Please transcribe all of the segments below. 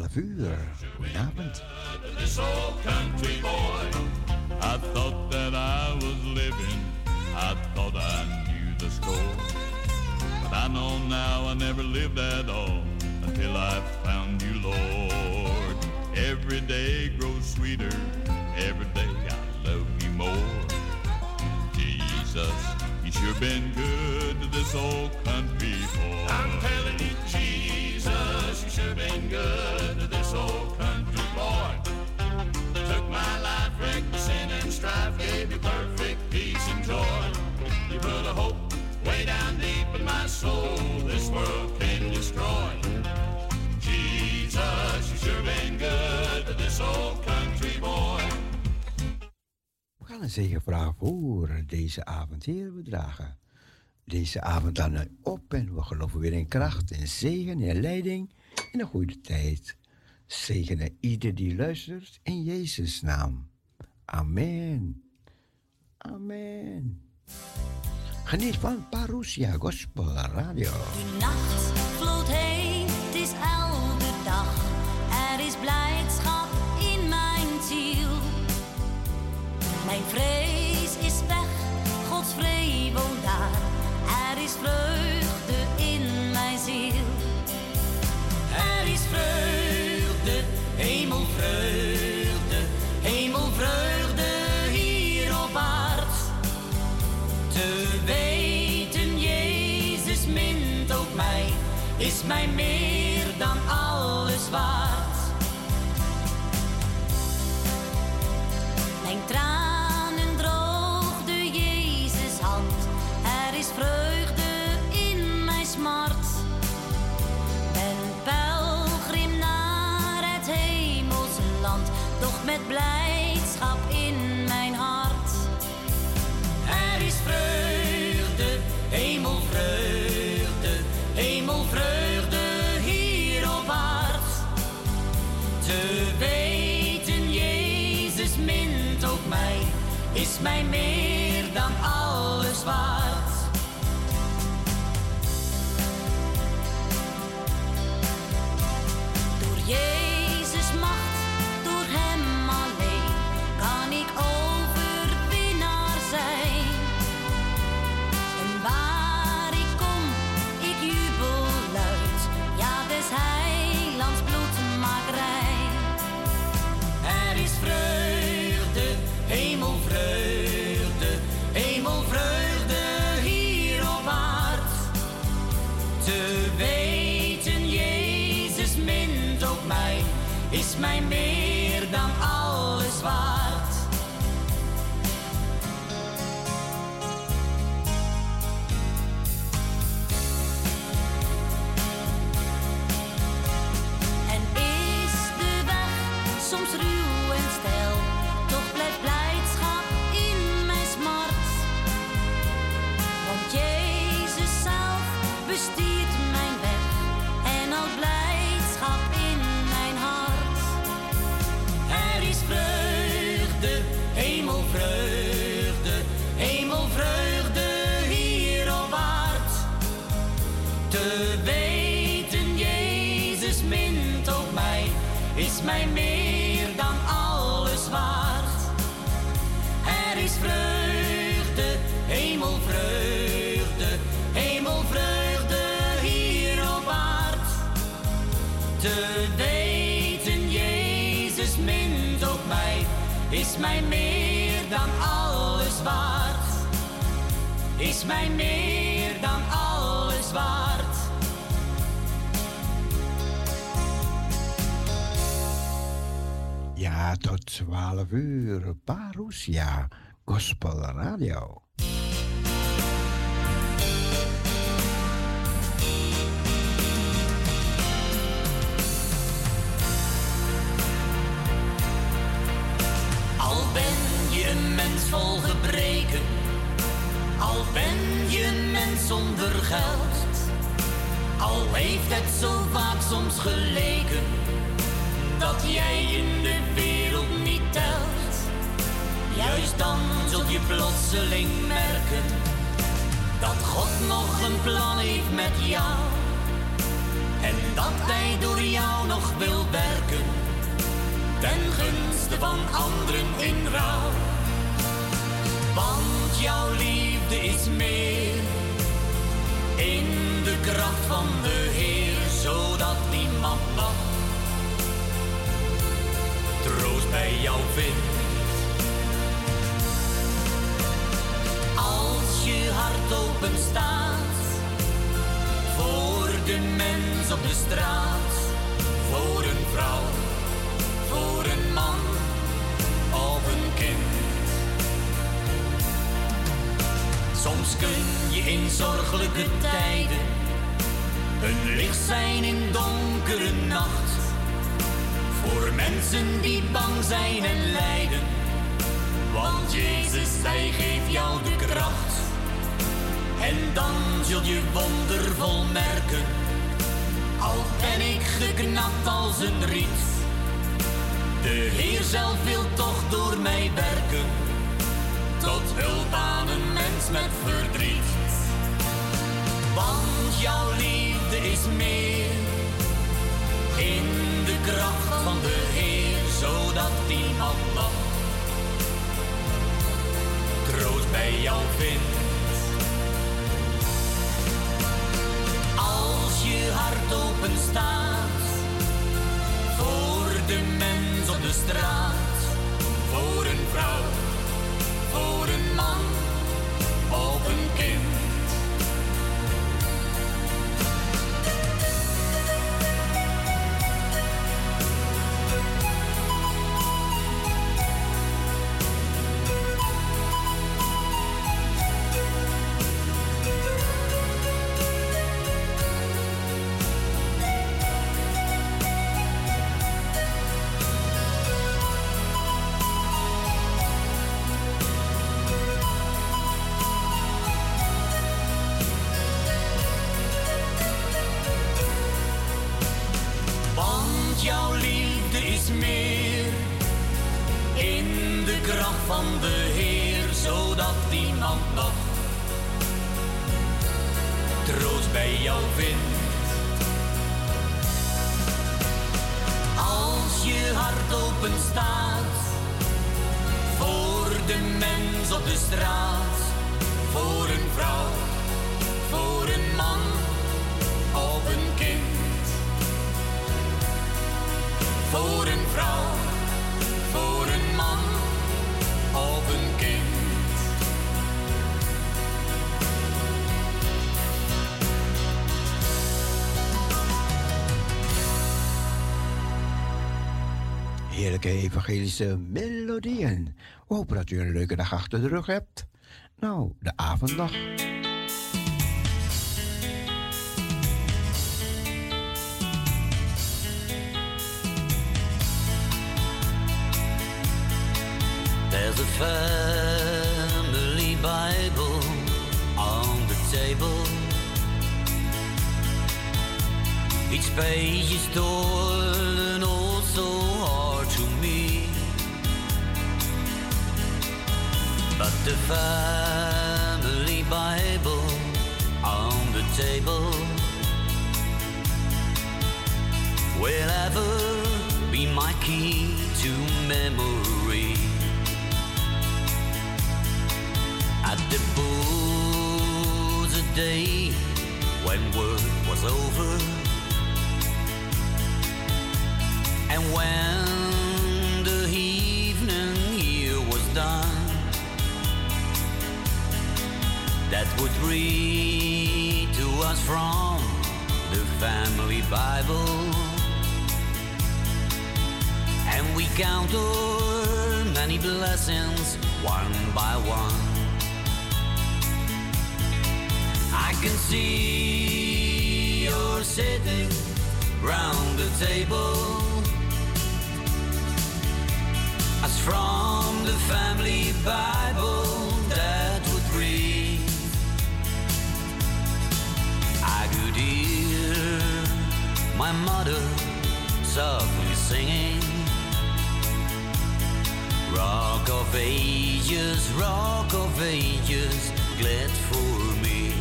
12 uur. Goedenavond. I thought that I was living. I thought I knew the score. But I know now I never lived at all. zegevraag voor deze avond. Heer, we dragen deze avond dan op en we geloven weer in kracht, in zegen, in leiding, en een goede tijd. Zegenen ieder die luistert in Jezus' naam. Amen. Amen. Geniet van Parousia Gospel Radio. De nacht vloot heen, het is elke dag. Er is blijdschap in mijn ziel. Mijn vrees is weg, Gods vree woont daar. Er is vreugde in mijn ziel. Er is vreugde, hemelvreugde, hemelvreugde hier op aard. Te weten, Jezus mint ook mij, is mijn meer. my man. mij meer dan alles waard. Is mij meer dan alles waard. Ja, tot 12 uur. Parousia Gospel Radio. Anderen in rouw. Want jouw liefde is meer in de kracht van de Heer, zodat niemand nog troost bij jou vindt. Als je hart open staat voor de mens op de straat, voor een vrouw, voor een Soms kun je in zorgelijke tijden een licht zijn in donkere nacht. Voor mensen die bang zijn en lijden. Want Jezus, hij geeft jou de kracht. En dan zul je wondervol merken. Al ben ik geknapt als een riet. De Heer zelf wil toch door mij werken. Tot hulp aan een mens met verdriet. Want jouw liefde is meer in de kracht van de Heer, zodat iemand nog troost bij jou vindt. Als je hart open staat voor de mens op de straat, voor een vrouw, voor een man of een kind. Heerlijke evangelische melodieën. We hopen dat u een leuke dag achter de rug hebt. Nou, de avond nog. There's a family Bible on the table. Each page is torn But the family Bible on the table will ever be my key to memory. At the booze a day when work was over and when that would read to us from the family Bible. And we count our many blessings one by one. I can see you're sitting round the table. As from the family Bible I hear my mother softly singing. Rock of ages, rock of ages, glad for me.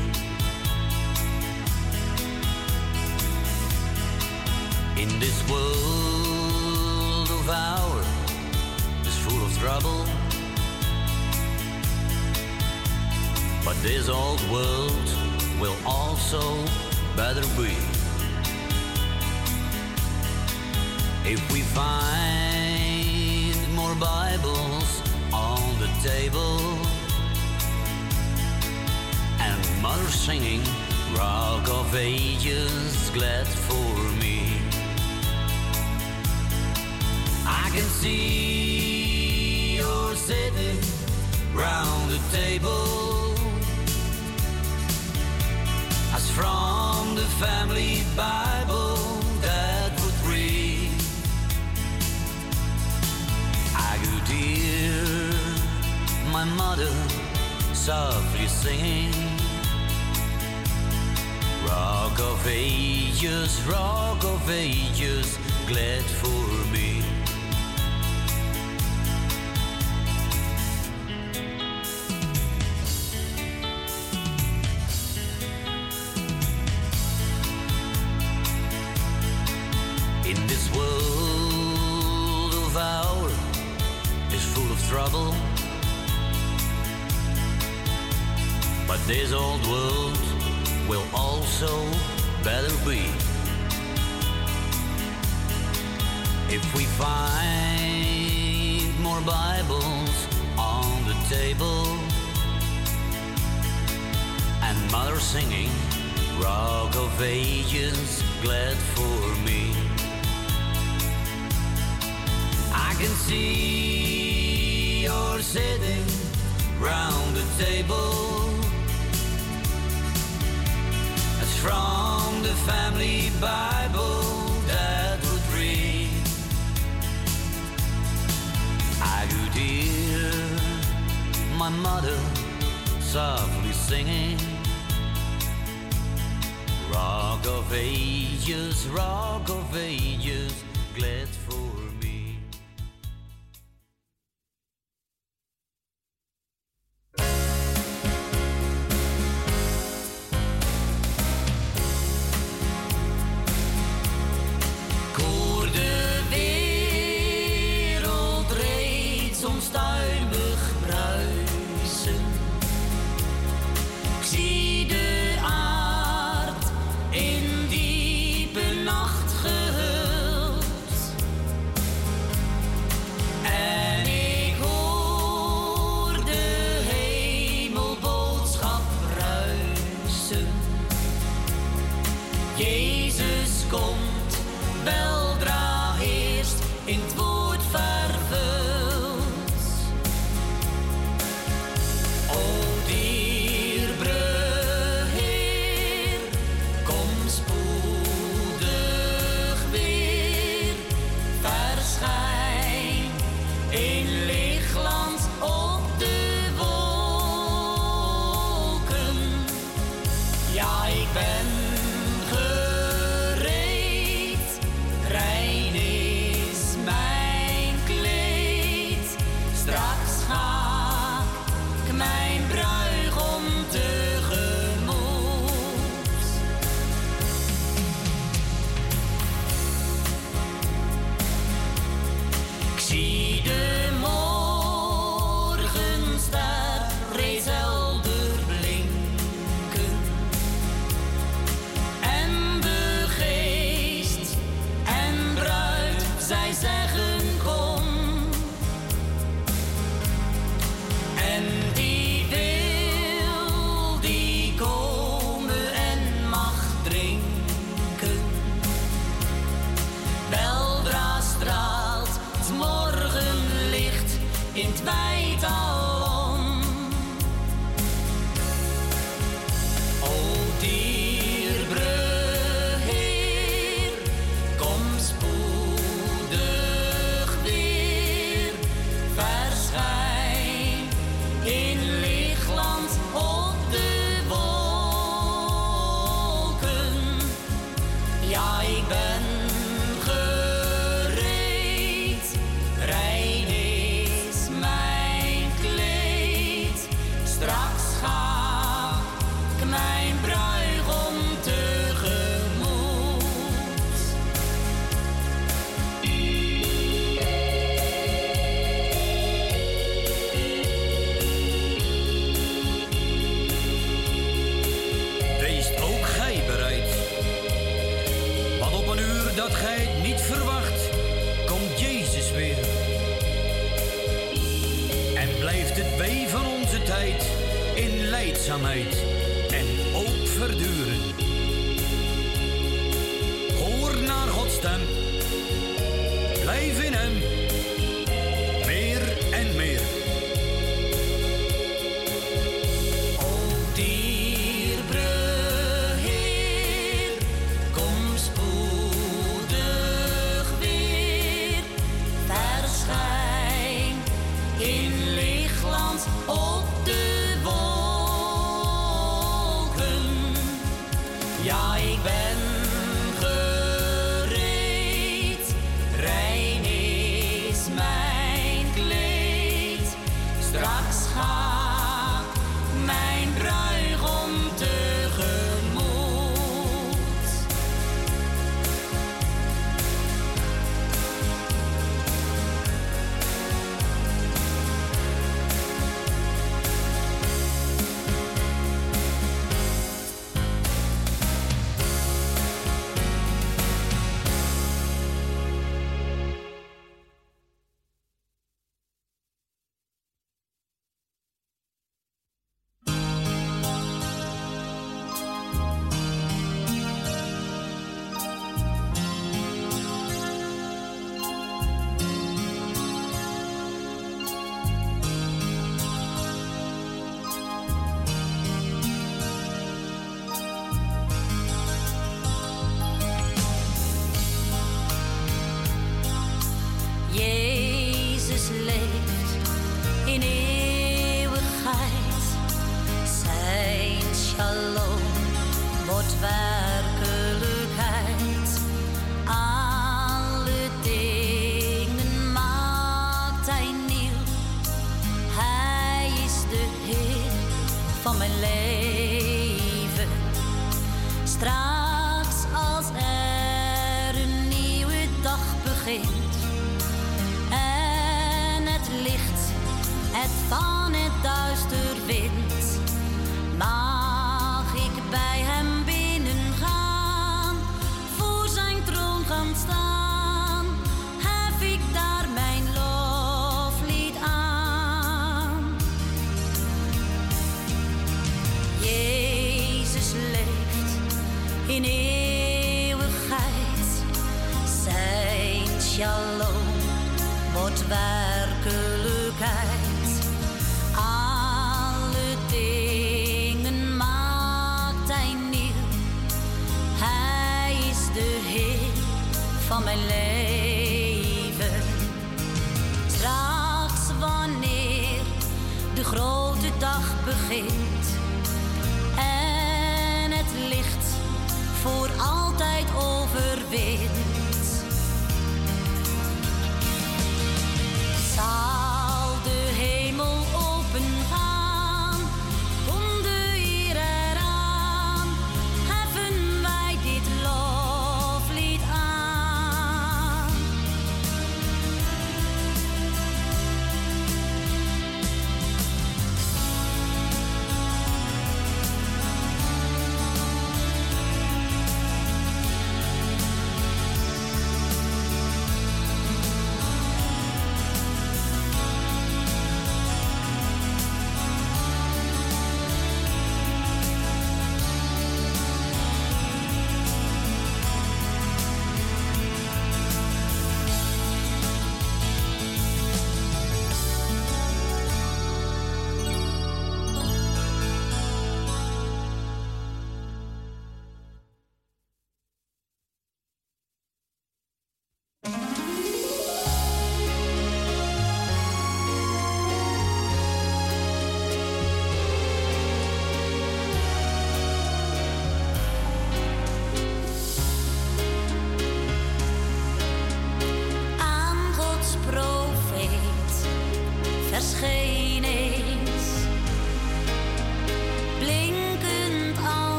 In this world of ours, is full of trouble. But this old world will also better be. If we find more Bibles on the table and mother singing Rock of Ages, glad for me. I can see you're sitting round the table as from the family Bible that would read. I could hear my mother softly singing. Rock of ages, rock of ages, glad for this old world will also better be. If we find more Bibles on the table and mother singing Rock of Ages, glad for me. I can see you're sitting round the table from the family Bible that would read. I could hear my mother softly singing. Rock of ages, rock of ages, glad for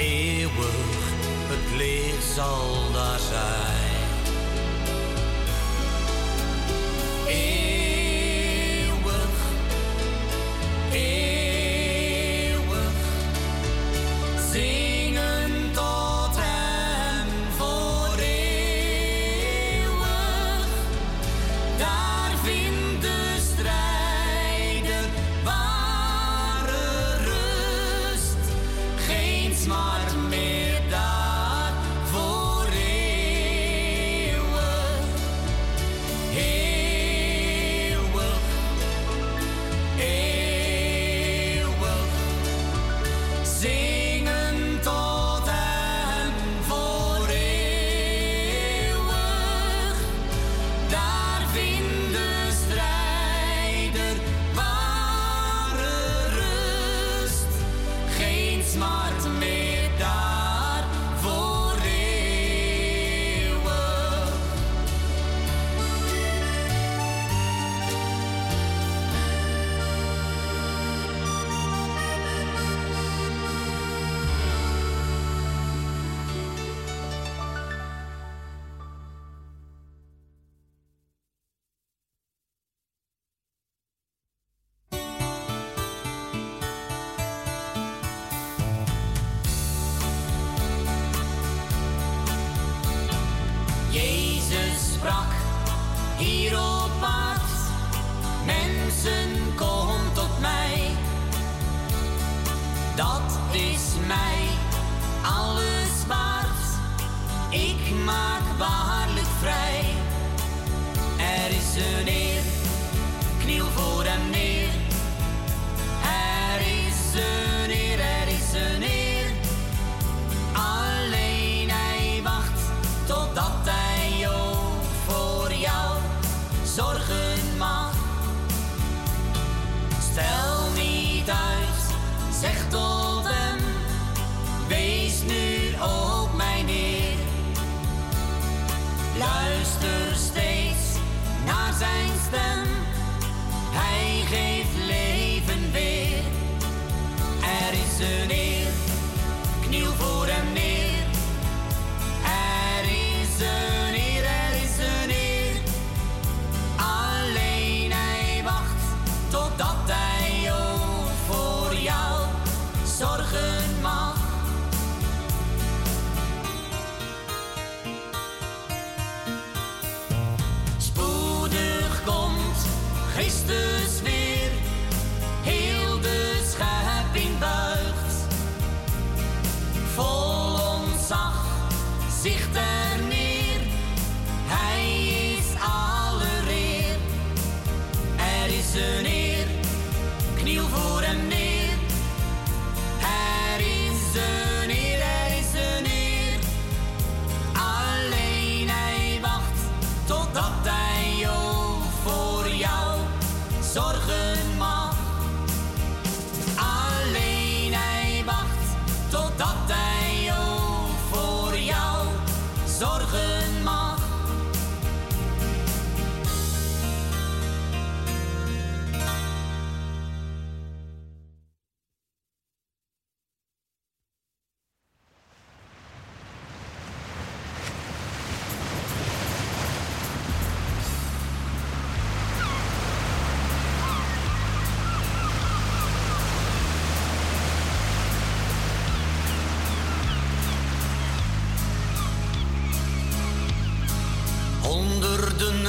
Christus weer, heel de schepping buigt.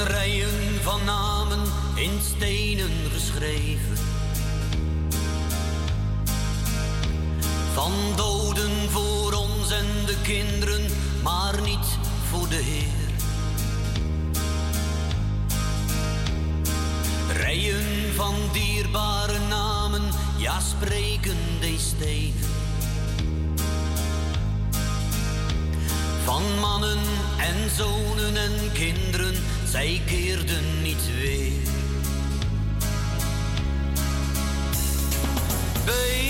Rijen van namen in stenen geschreven. Van doden voor ons en de kinderen, maar niet voor de Heer. Rijen van dierbare namen, ja spreken deze stenen. Van mannen en zonen en kinderen, zij keerden niet weer. Beken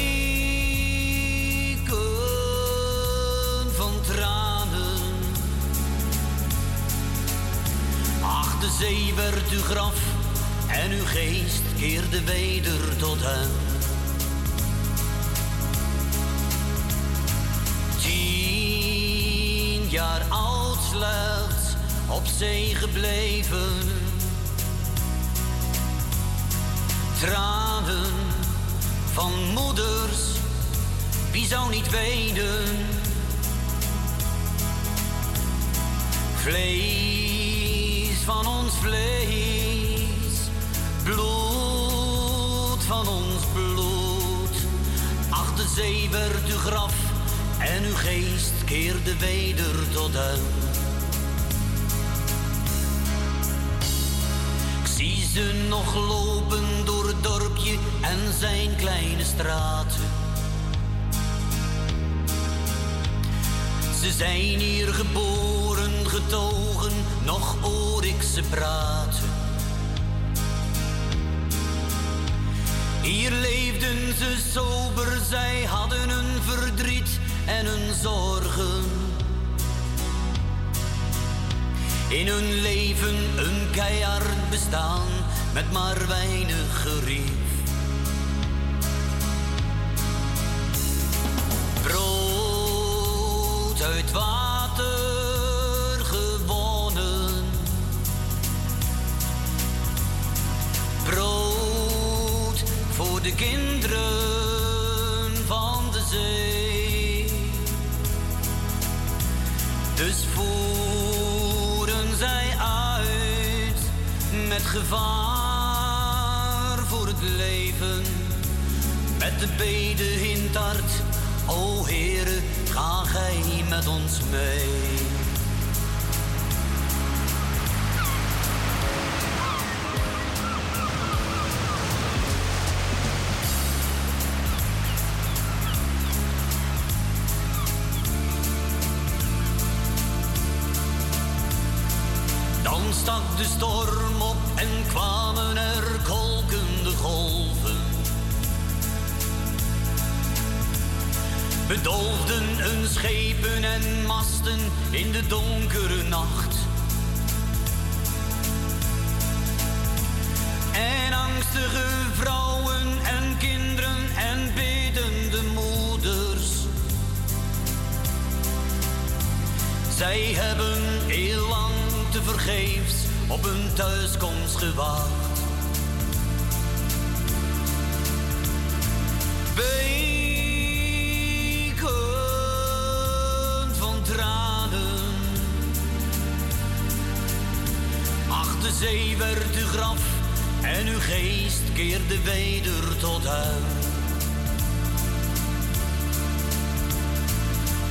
van tranen. Ach, de zee werd uw graf en uw geest keerde weder tot hem. Tien jaar oud slechts op zee gebleven. Tranen van moeders, wie zou niet wenen? Vlees van ons vlees, bloed van ons bloed. Ach, de zee werd uw graf en uw geest keerde weder tot hem. Ze nog lopen door het dorpje en zijn kleine straten. Ze zijn hier geboren, getogen, nog hoor ik ze praten. Hier leefden ze sober, zij hadden een verdriet en een zorgen. In hun leven een keihard bestaan met maar weinig gerief. Brood uit water gewonnen. Brood voor de kinderen van de zee. Dus voeren zij uit met gevaar leven. Met de beden in het hart, o Heere, ga gij met ons mee. De storm schepen en masten in de donkere nacht. En angstige vrouwen en kinderen en bedende moeders. Zij hebben heel lang te vergeefs op hun thuiskomst gewacht. Zee werd uw graf en uw geest keerde weder tot hem.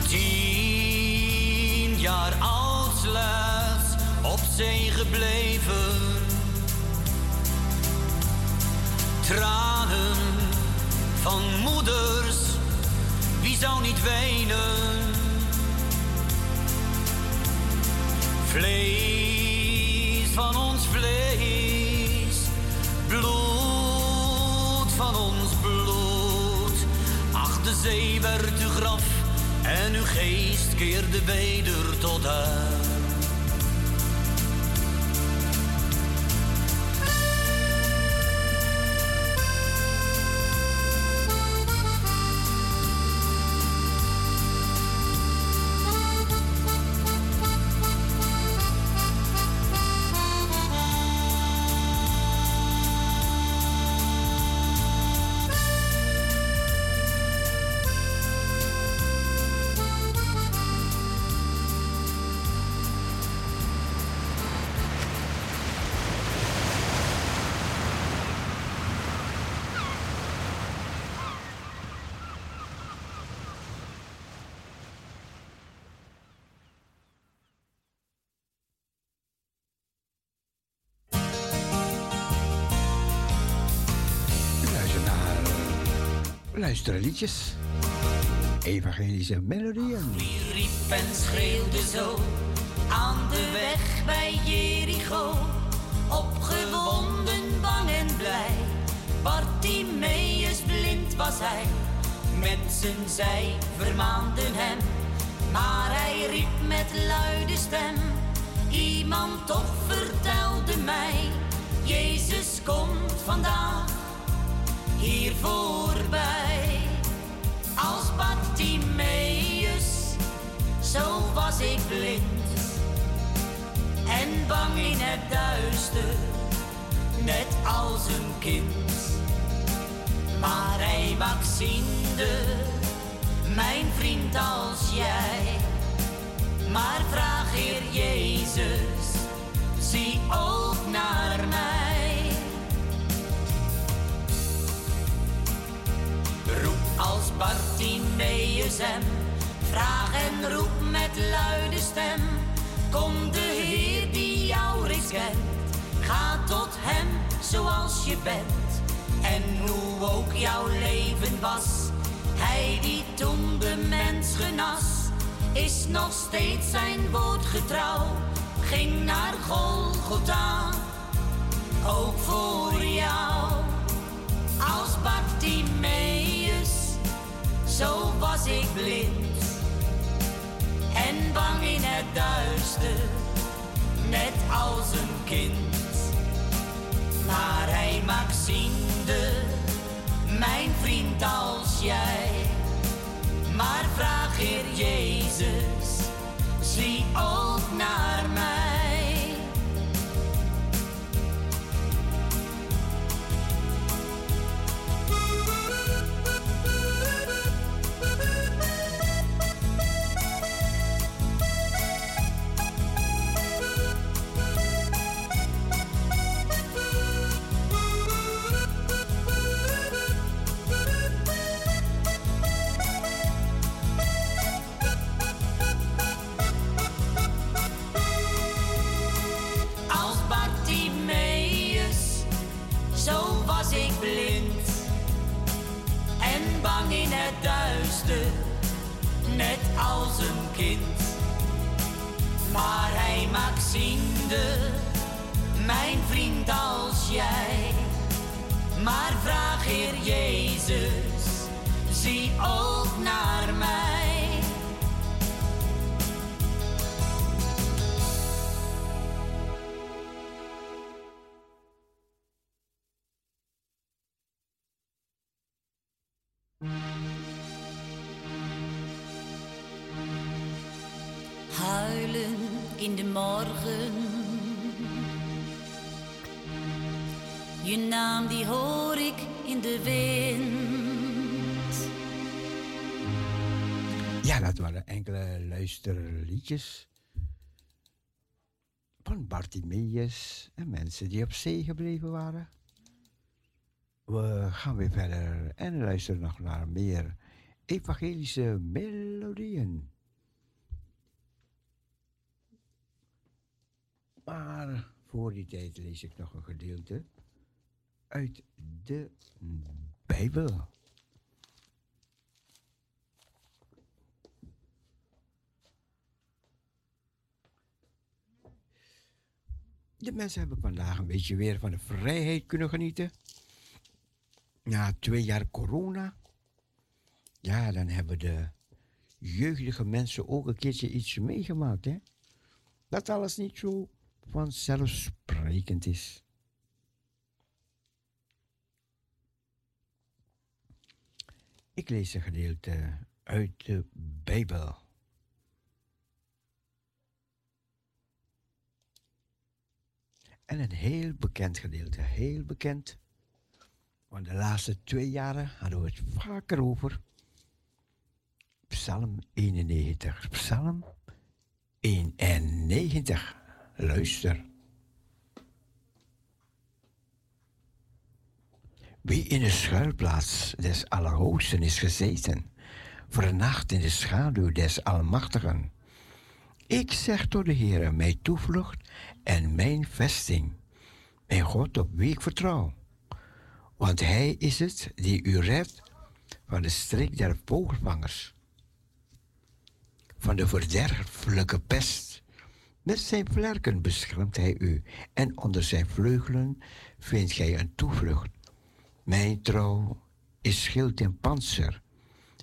Tien jaar oud slechts op zee gebleven. Tranen van moeders, wie zou niet wenen? Vlees van ons vlees, bloed van ons bloed. Ach, de zee werd uw graf en uw geest keerde weder tot hem. Luisteren liedjes. Evangelische melodieën. Wie riep en schreeuwde zo aan de weg bij Jericho. Opgewonden, bang en blij. Bartimeus blind was hij. Mensen, zij vermaanden hem. Maar hij riep met luide stem. Iemand toch vertelde mij. Jezus komt vandaag hier voorbij. Als Bartimeus, zo was ik blind en bang in het duister, net als een kind. Maar hij Maxinde, mijn vriend als jij, maar vraag Heer Jezus, zie ook naar mij. Als Bartimeus hem, vraag en roep met luide stem. Kom de Heer die jou reeds ga tot hem zoals je bent. En hoe ook jouw leven was, hij die toen de mens genas, is nog steeds zijn woord getrouw. Ging naar Golgotha, ook voor jou. Als Bartimeus, zo was ik blind en bang in het duister, net als een kind. Maar hij Maxinde, mijn vriend als jij. Maar vraag Heer Jezus, zie ook naar mij. Maar hij Maxinde, mijn vriend als jij. Maar vraag Heer Jezus, zie ook naar mij. Je naam die hoor ik in de wind. Ja, dat waren enkele luisterliedjes van Bartimeus en mensen die op zee gebleven waren. We gaan weer verder en luisteren nog naar meer evangelische melodieën. Maar voor die tijd lees ik nog een gedeelte uit de Bijbel. De mensen hebben vandaag een beetje weer van de vrijheid kunnen genieten. Na twee jaar corona. Ja, dan hebben de jeugdige mensen ook een keertje iets meegemaakt. Hè? Dat alles niet zo vanzelfsprekend is. Ik lees een gedeelte uit de Bijbel. En een heel bekend gedeelte, heel bekend. Want de laatste twee jaren hadden we het vaker over. Psalm 91. Psalm 91. Luister. Wie in de schuilplaats des Allerhoogsten is gezeten, vernacht in de schaduw des Almachtigen. Ik zeg tot de Heere, mijn toevlucht en mijn vesting, mijn God op wie ik vertrouw. Want Hij is het die u redt van de streek der vogelvangers, van de verderfelijke pest. Met zijn vlerken beschermt hij u, en onder zijn vleugelen vindt gij een toevlucht. Mijn trouw is schild en panzer.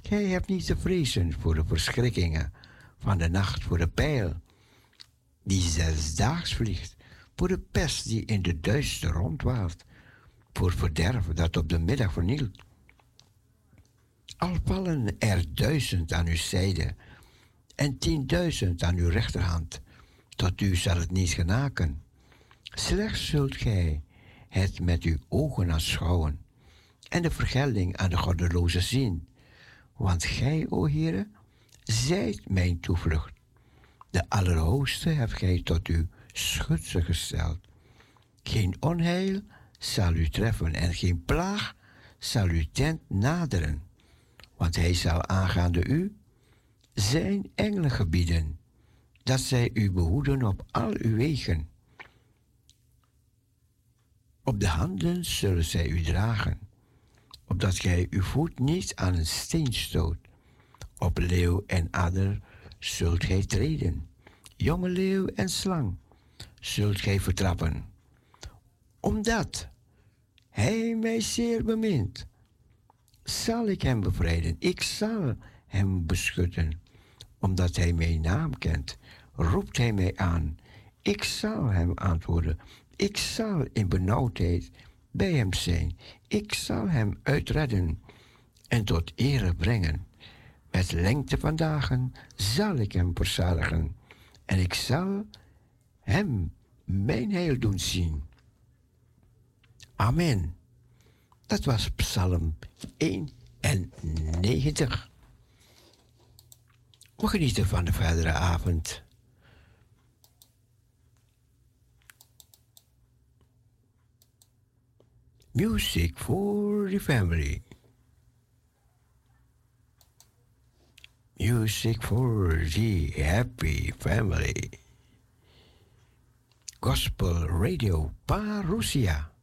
Gij hebt niet te vrezen voor de verschrikkingen van de nacht, voor de pijl die zesdaags vliegt, voor de pest die in de duister rondwaalt, voor verderf dat op de middag vernielt. Al vallen er duizend aan uw zijde en tienduizend aan uw rechterhand, tot u zal het niet genaken. Slechts zult gij het met uw ogen aanschouwen en de vergelding aan de goddeloze zien. Want gij, o Heere, zijt mijn toevlucht. De Allerhoogste hebt gij tot uw schutse gesteld. Geen onheil zal u treffen en geen plaag zal uw tent naderen, want hij zal aangaande u zijn engelen gebieden, dat zij u behoeden op al uw wegen. Op de handen zullen zij u dragen, opdat gij uw voet niet aan een steen stoot. Op leeuw en adder zult gij treden, jonge leeuw en slang zult gij vertrappen. Omdat hij mij zeer bemint, zal ik hem bevrijden. Ik zal hem beschutten. Omdat hij mijn naam kent, roept hij mij aan. Ik zal hem antwoorden. Ik zal in benauwdheid bij hem zijn. Ik zal hem uitredden en tot ere brengen. Met lengte van dagen zal ik hem verzadigen. En ik zal hem mijn heil doen zien. Amen. Dat was Psalm 91. We genieten van de verdere avond. Music for the family. Music for the happy family. Gospel Radio Parousia.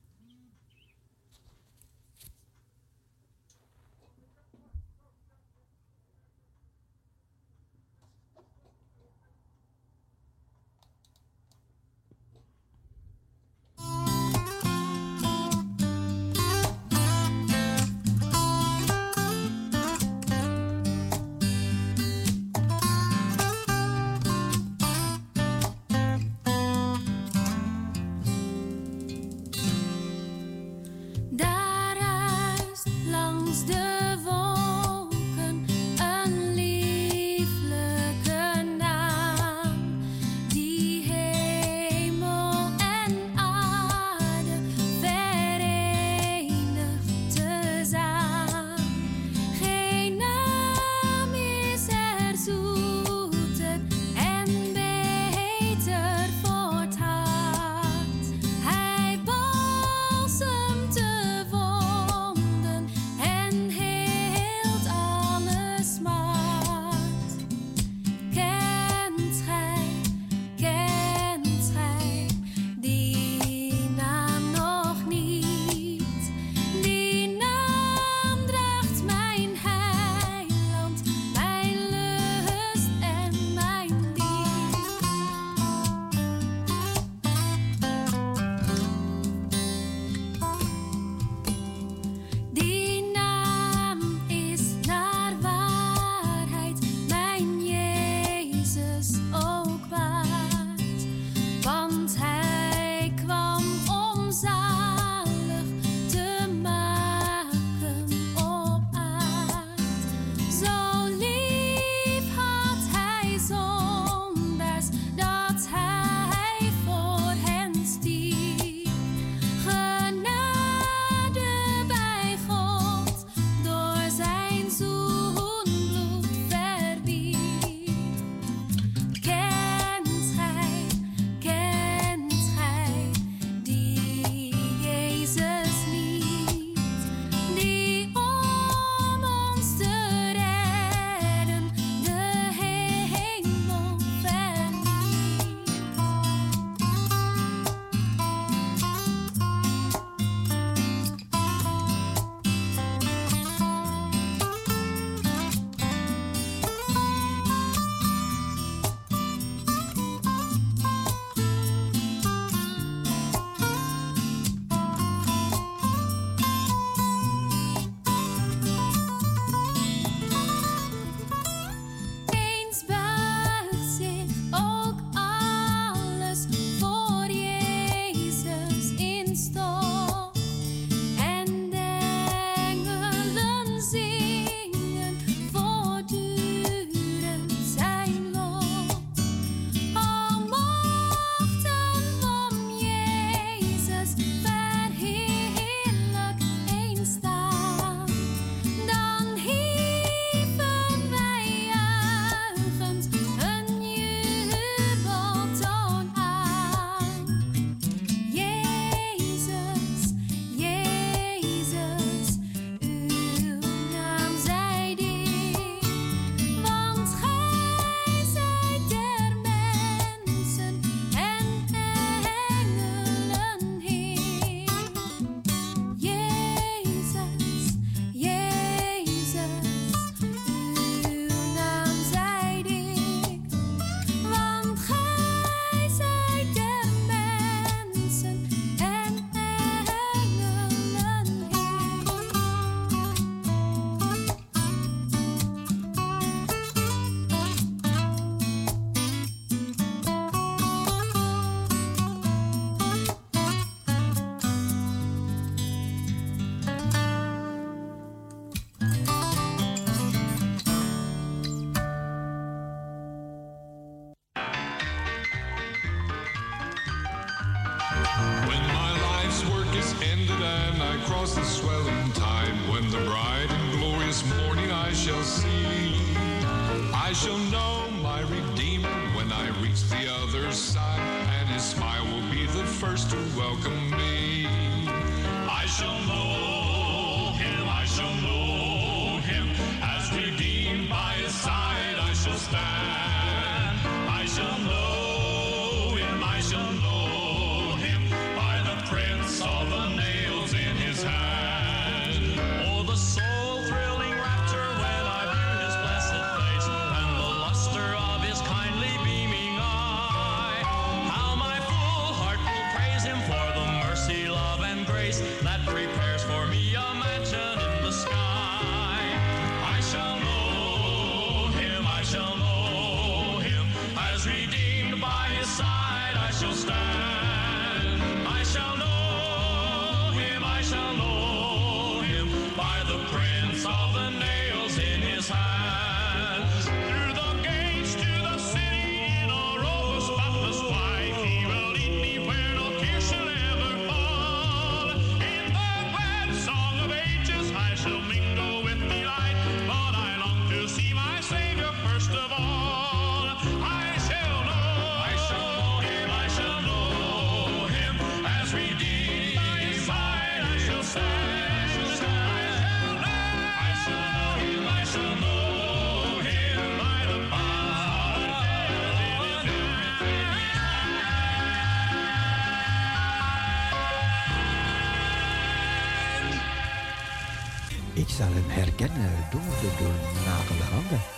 Zal hem herkennen door de doornagelde handen.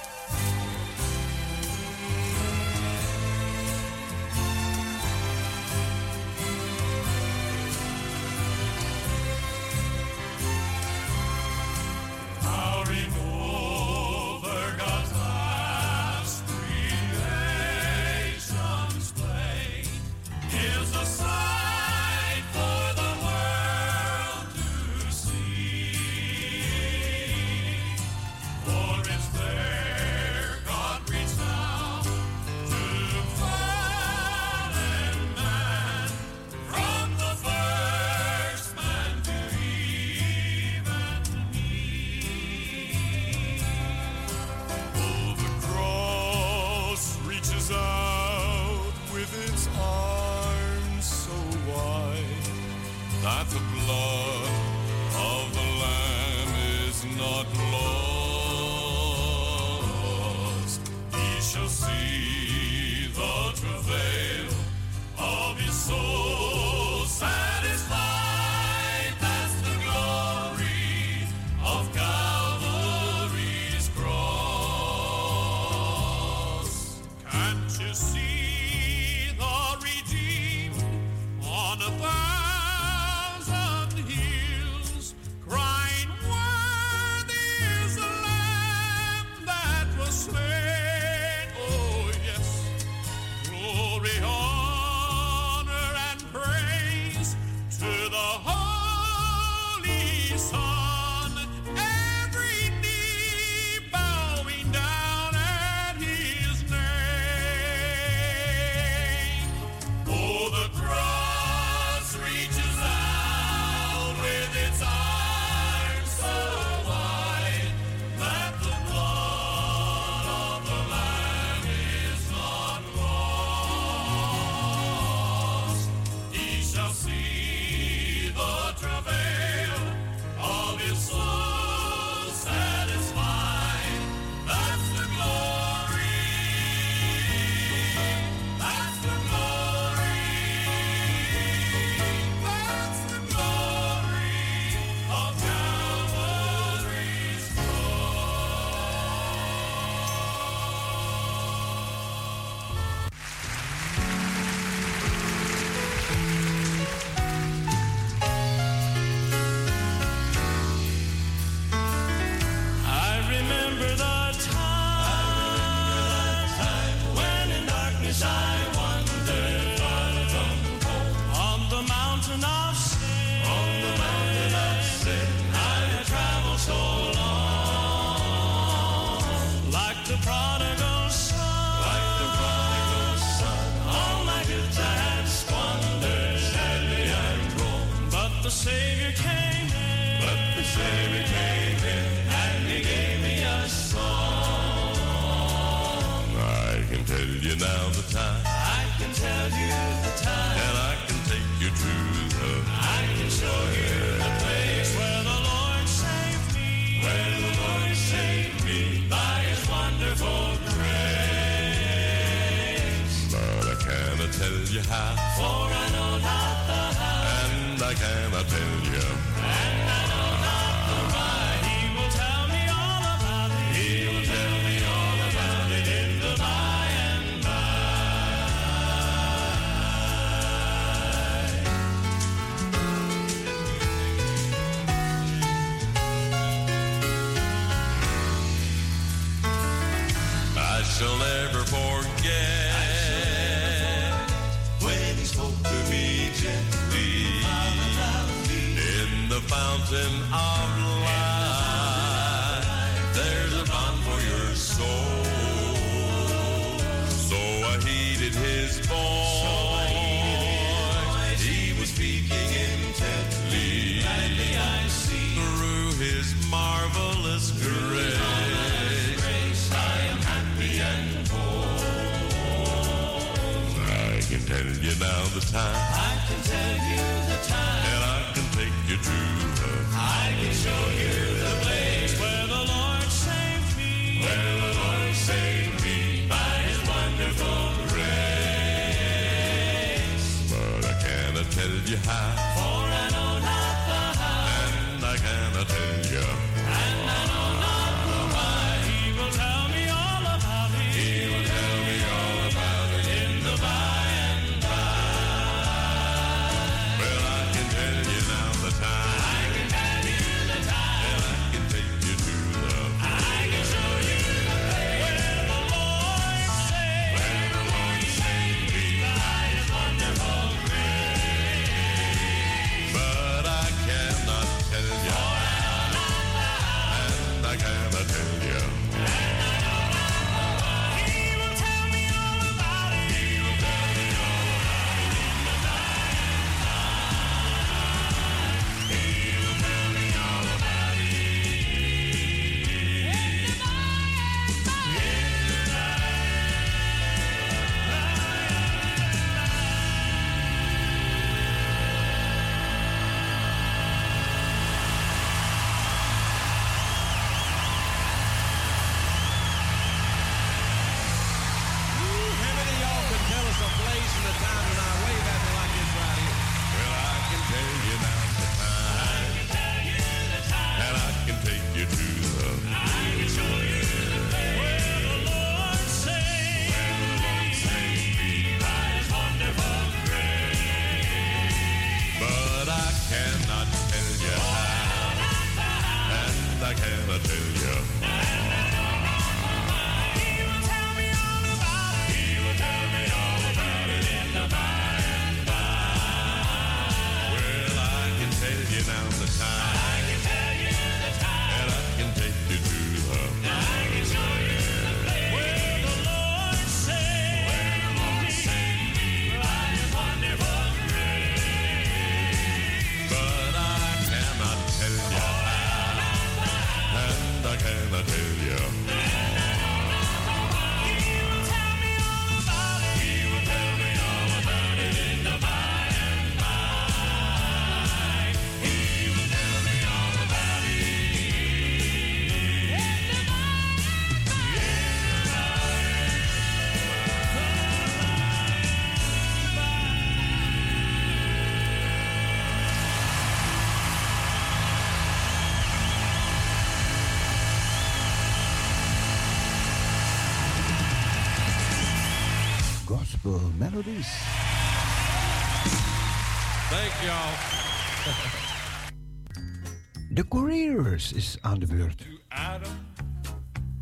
Rivers is aan de beurt. Adam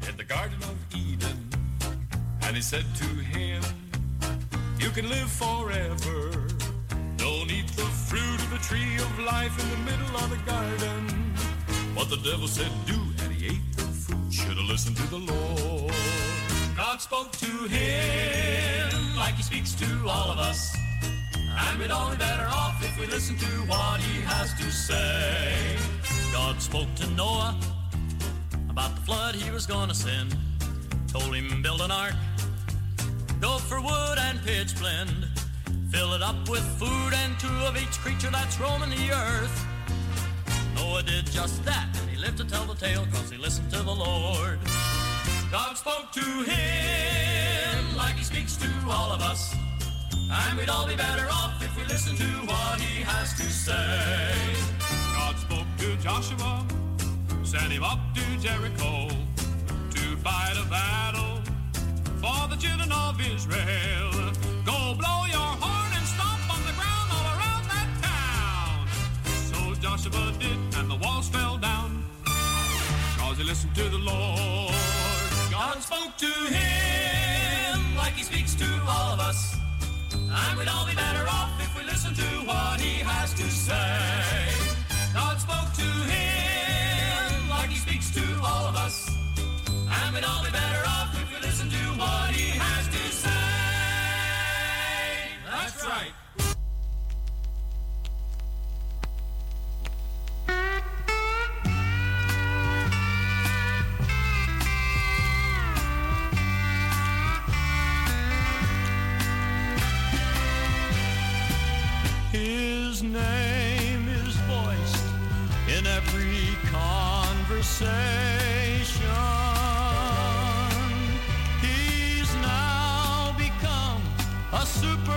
in the Garden of Eden, and he said to him, You can live forever. Don't eat the fruit of the tree of life in the middle of the garden. But the devil said, Do, and he ate the fruit. Should have listened to the Lord. God spoke to him like he speaks to all of us. And we'd only better off if we listen to what he has to say. God spoke to Noah about the flood he was gonna send. Told him build an ark, go for wood and pitch blend, fill it up with food and two of each creature that's roaming the earth. Noah did just that, and he lived to tell the tale, cause he listened to the Lord. God spoke to him like he speaks to all of us. And we'd all be better off if we listened to what he has to say. Joshua, sent him up to Jericho to fight a battle for the children of Israel. Go blow your horn and stomp on the ground all around that town. So Joshua did, and the walls fell down. Cause he listened to the Lord. God spoke to him like he speaks to all of us. And we'd all be better off if we listened to what he has to say. God spoke we'd all be better off a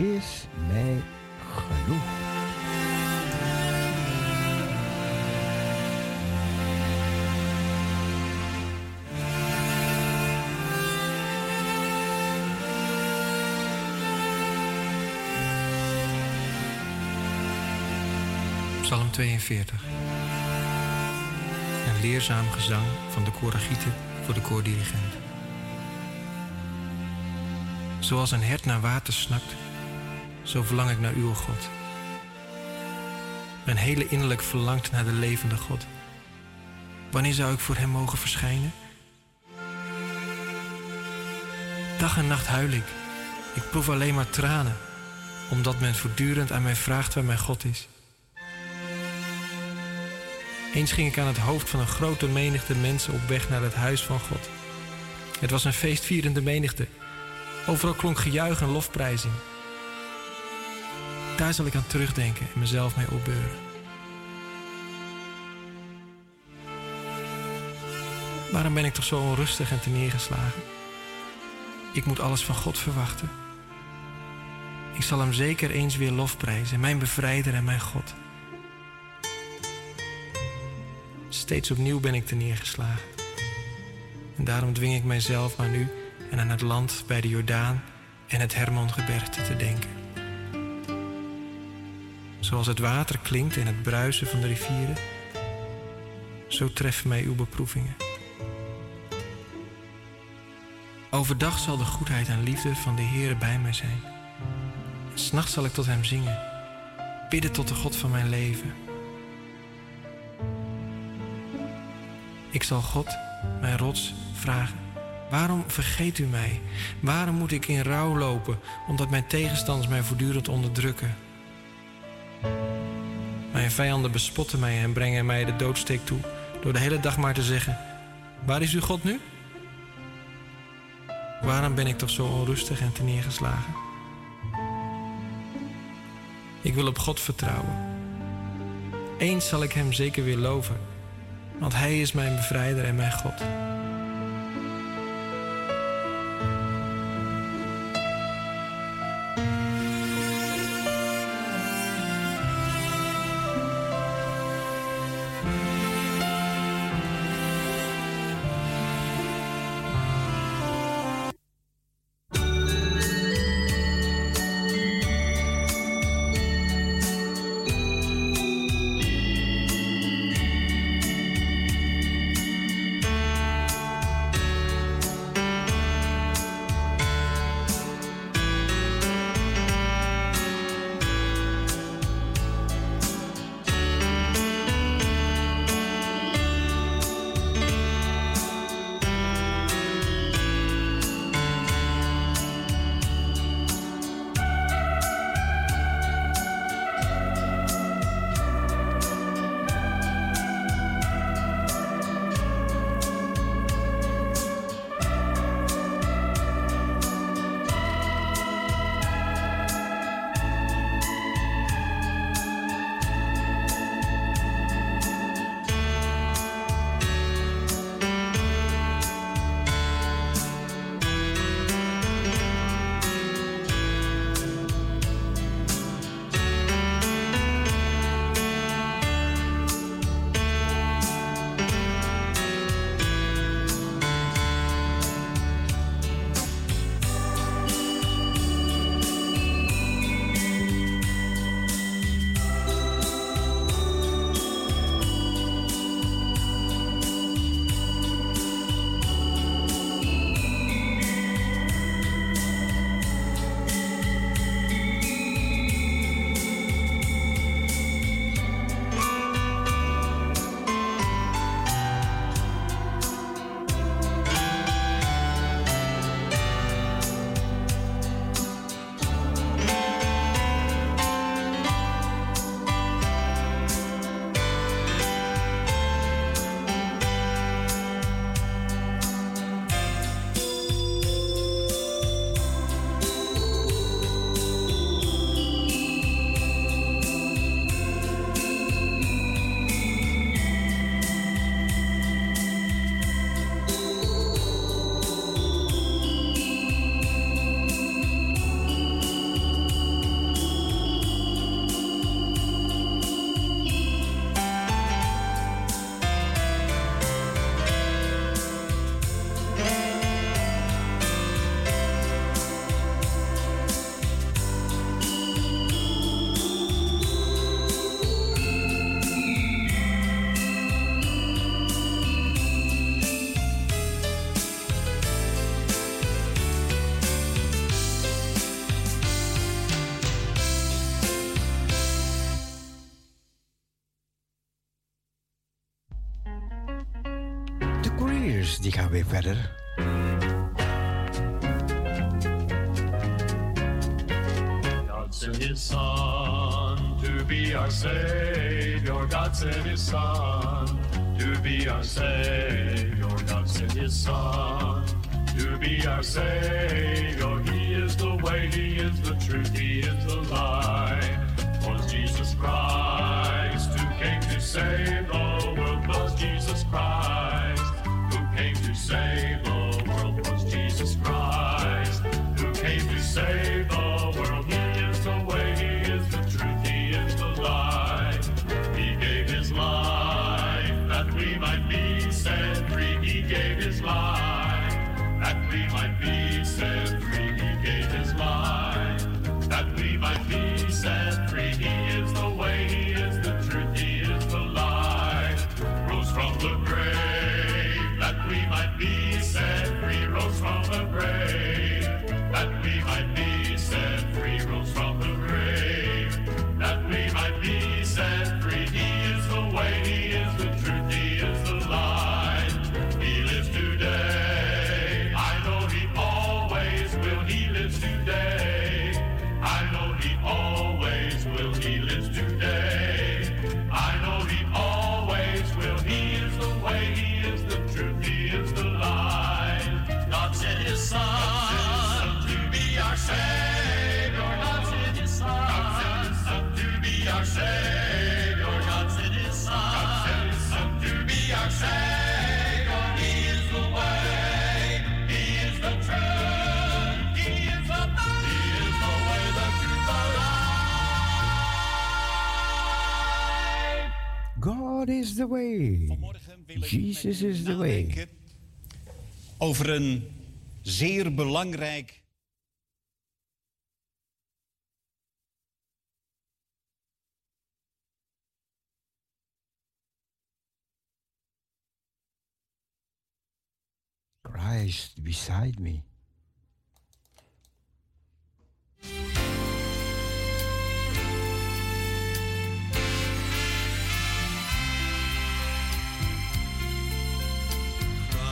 is mij genoeg. Psalm 42. Een leerzaam gezang van de koragieten voor de koordirigent. Zoals een hert naar water snakt, zo verlang ik naar uw God. Mijn hele innerlijk verlangt naar de levende God. Wanneer zou ik voor hem mogen verschijnen? Dag en nacht huil ik. Ik proef alleen maar tranen, omdat men voortdurend aan mij vraagt waar mijn God is. Eens ging ik aan het hoofd van een grote menigte mensen op weg naar het huis van God. Het was een feestvierende menigte. Overal klonk gejuich en lofprijzing. Daar zal ik aan terugdenken en mezelf mee opbeuren. Waarom ben ik toch zo onrustig en neergeslagen? Ik moet alles van God verwachten. Ik zal hem zeker eens weer lofprijzen, mijn bevrijder en mijn God. Steeds opnieuw ben ik te neergeslagen. En daarom dwing ik mijzelf aan u en aan het land bij de Jordaan en het Hermongebergte te denken. Zoals het water klinkt in het bruisen van de rivieren, zo treffen mij uw beproevingen. Overdag zal de goedheid en liefde van de Heere bij mij zijn. S'nachts zal ik tot Hem zingen, bidden tot de God van mijn leven. Ik zal God, mijn rots, vragen. Waarom vergeet u mij? Waarom moet ik in rouw lopen, omdat mijn tegenstanders mij voortdurend onderdrukken? Mijn vijanden bespotten mij en brengen mij de doodsteek toe, door de hele dag maar te zeggen: Waar is uw God nu? Waarom ben ik toch zo onrustig en neergeslagen? Ik wil op God vertrouwen. Eens zal ik Hem zeker weer loven want Hij is mijn bevrijder en mijn God. die gaan weer verder. God sent his son to be our savior. God sent his son to be our savior. God sent his son to be our savior. He is the way, he is the truth, he is the life. Was Jesus Christ who came to save us? say. the way. Jesus is the way. Over een zeer belangrijk Christ beside me.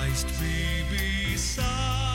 Christ be beside.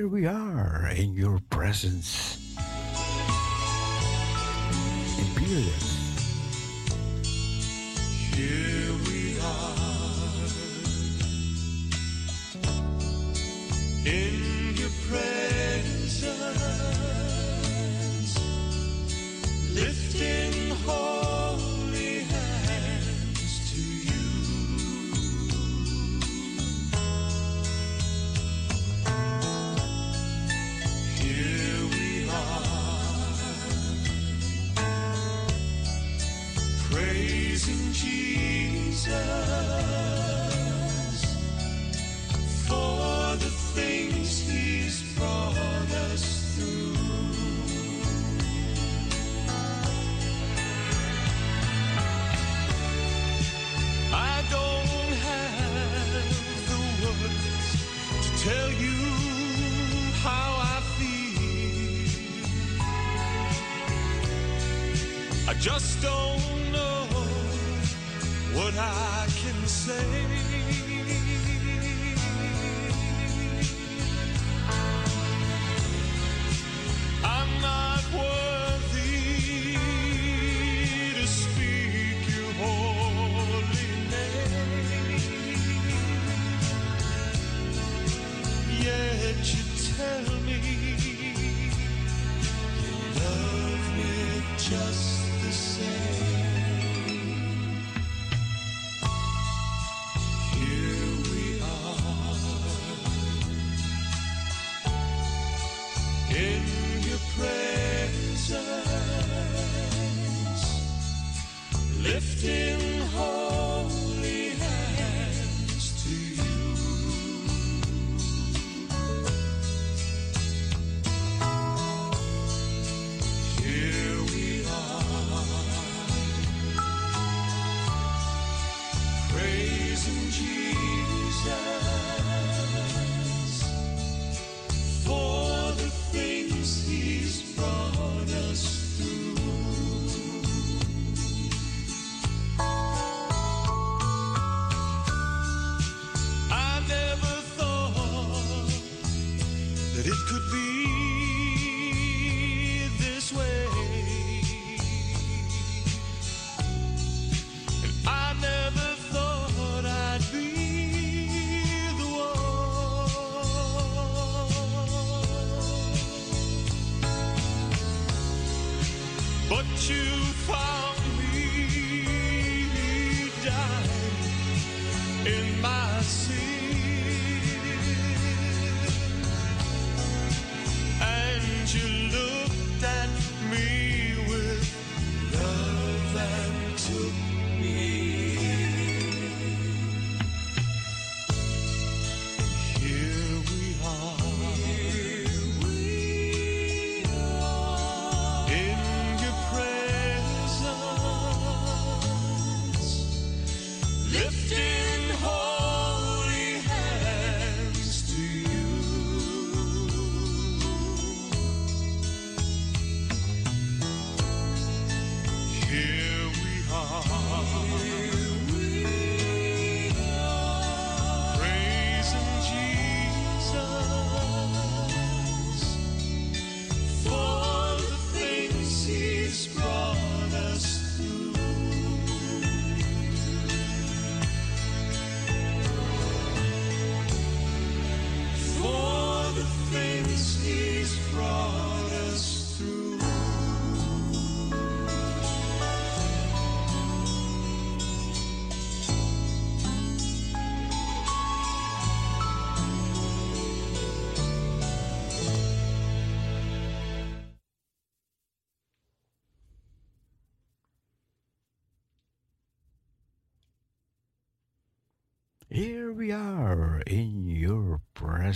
here we are in your presence. Imperial. drifting.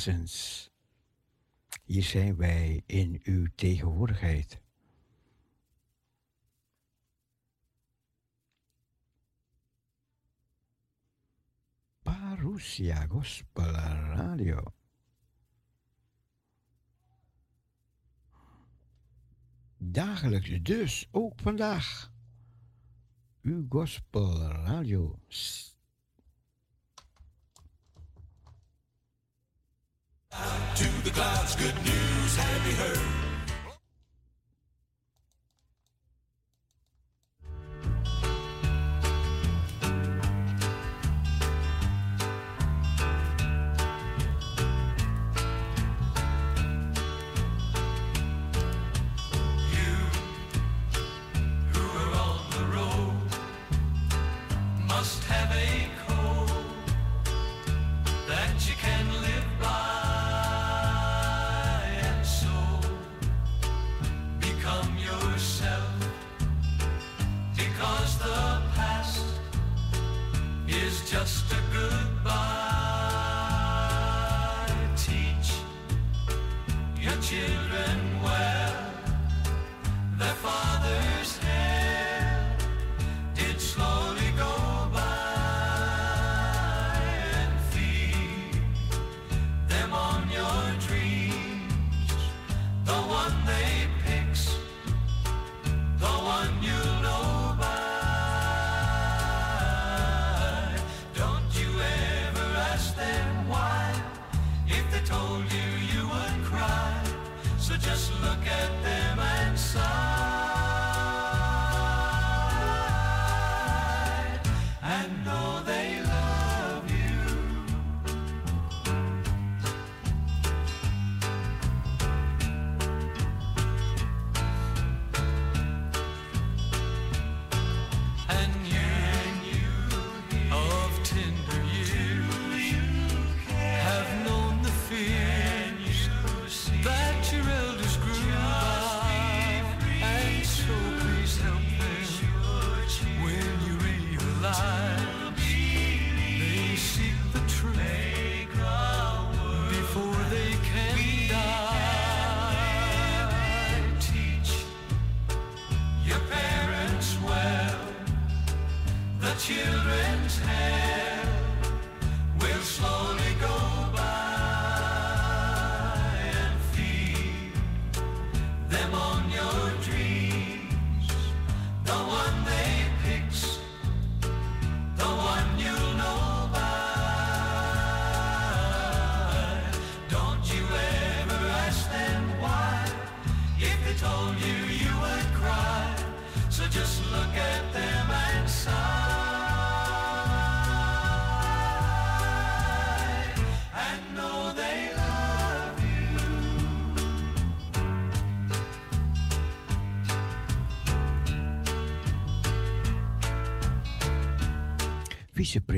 presence. Hier zijn wij in uw tegenwoordigheid. Parousia Gospel Radio. Dagelijks dus, ook vandaag. Uw Gospel Radio To the clouds, good news, have you heard?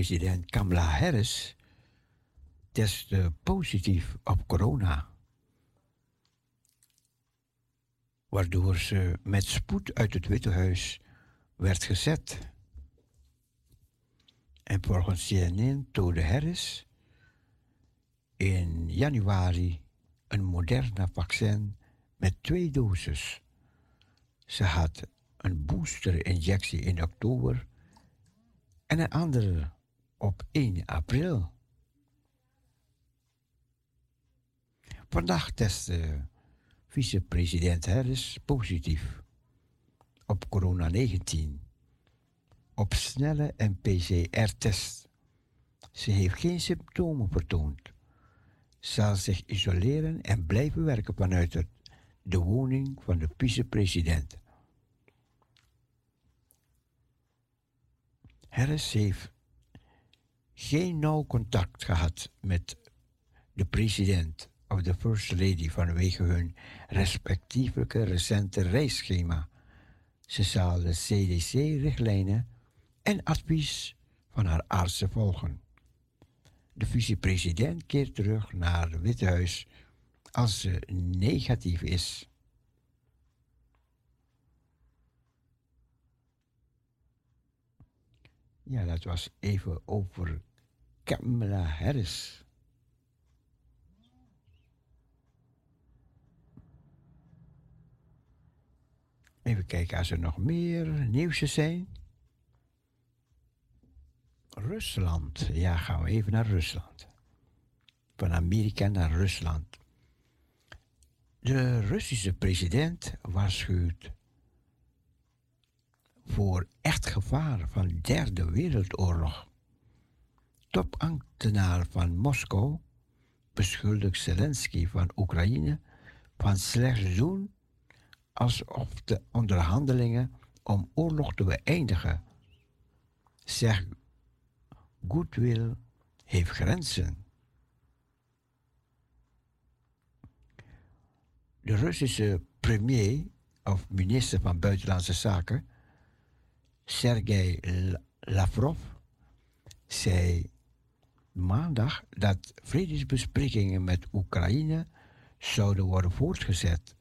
Vicepresident Kamala Harris testte positief op corona. Waardoor ze met spoed uit het Witte Huis werd gezet. En volgens CNN toonde Harris in januari een Moderna vaccin met twee doses. Ze had een booster-injectie in oktober en een andere op 1 april. Vandaag testte vicepresident Harris positief op corona-19 op snelle en PCR-test. Ze heeft geen symptomen vertoond. Zal zich isoleren en blijven werken vanuit de woning van de vicepresident. Harris heeft geen nauw contact gehad met de president of de first lady vanwege hun respectievelijke recente reisschema. De CDC-richtlijnen en advies van haar artsen volgen. De vicepresident keert terug naar het Witte Huis als ze negatief is. Ja, dat was even over Kamala Harris. Even kijken als er nog meer nieuwsjes zijn. Rusland. Ja, gaan we even naar Rusland. Van Amerika naar Rusland. De Russische president waarschuwt voor echt gevaar van derde wereldoorlog. Topambtenaar van Moskou beschuldigt Zelensky van Oekraïne van slechts doen alsof de onderhandelingen om oorlog te beëindigen. Zeg, goodwill heeft grenzen. De Russische premier of minister van Buitenlandse Zaken, Sergei Lavrov, zei maandag dat vredesbesprekingen met Oekraïne zouden worden voortgezet,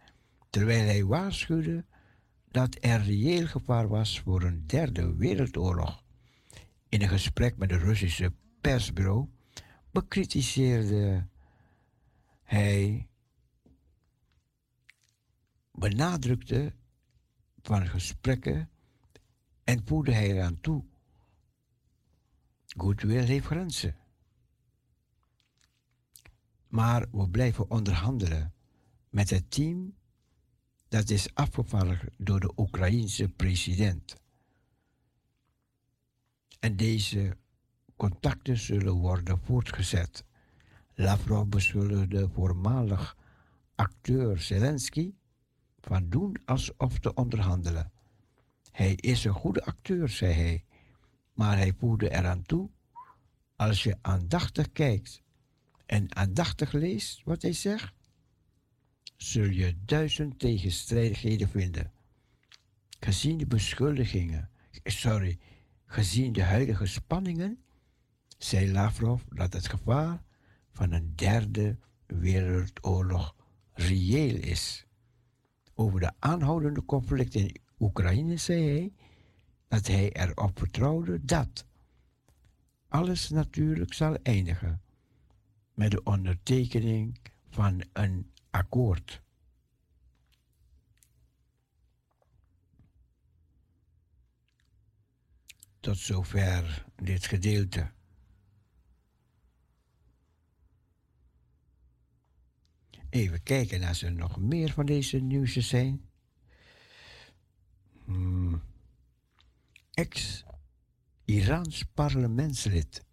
terwijl hij waarschuwde dat er reëel gevaar was voor een derde wereldoorlog. In een gesprek met de Russische persbureau bekritiseerde hij, benadrukte van gesprekken en voerde hij eraan toe. Goodwill heeft grenzen. Maar we blijven onderhandelen met het team dat is afgevaardigd door de Oekraïense president. En deze contacten zullen worden voortgezet. Lavrov beschuldigde voormalig acteur Zelensky van doen alsof te onderhandelen. Hij is een goede acteur, zei hij, maar hij voegde eraan toe: als je aandachtig kijkt en aandachtig leest wat hij zegt, zul je duizend tegenstrijdigheden vinden. Gezien de beschuldigingen, sorry, gezien de huidige spanningen, zei Lavrov dat het gevaar van een derde wereldoorlog reëel is. Over de aanhoudende conflicten in Oekraïne zei hij dat hij erop vertrouwde dat alles natuurlijk zal eindigen met de ondertekening van een akkoord. Tot zover dit gedeelte. Even kijken als er nog meer van deze nieuwsjes zijn. Hmm. Ex-Iraans parlementslid.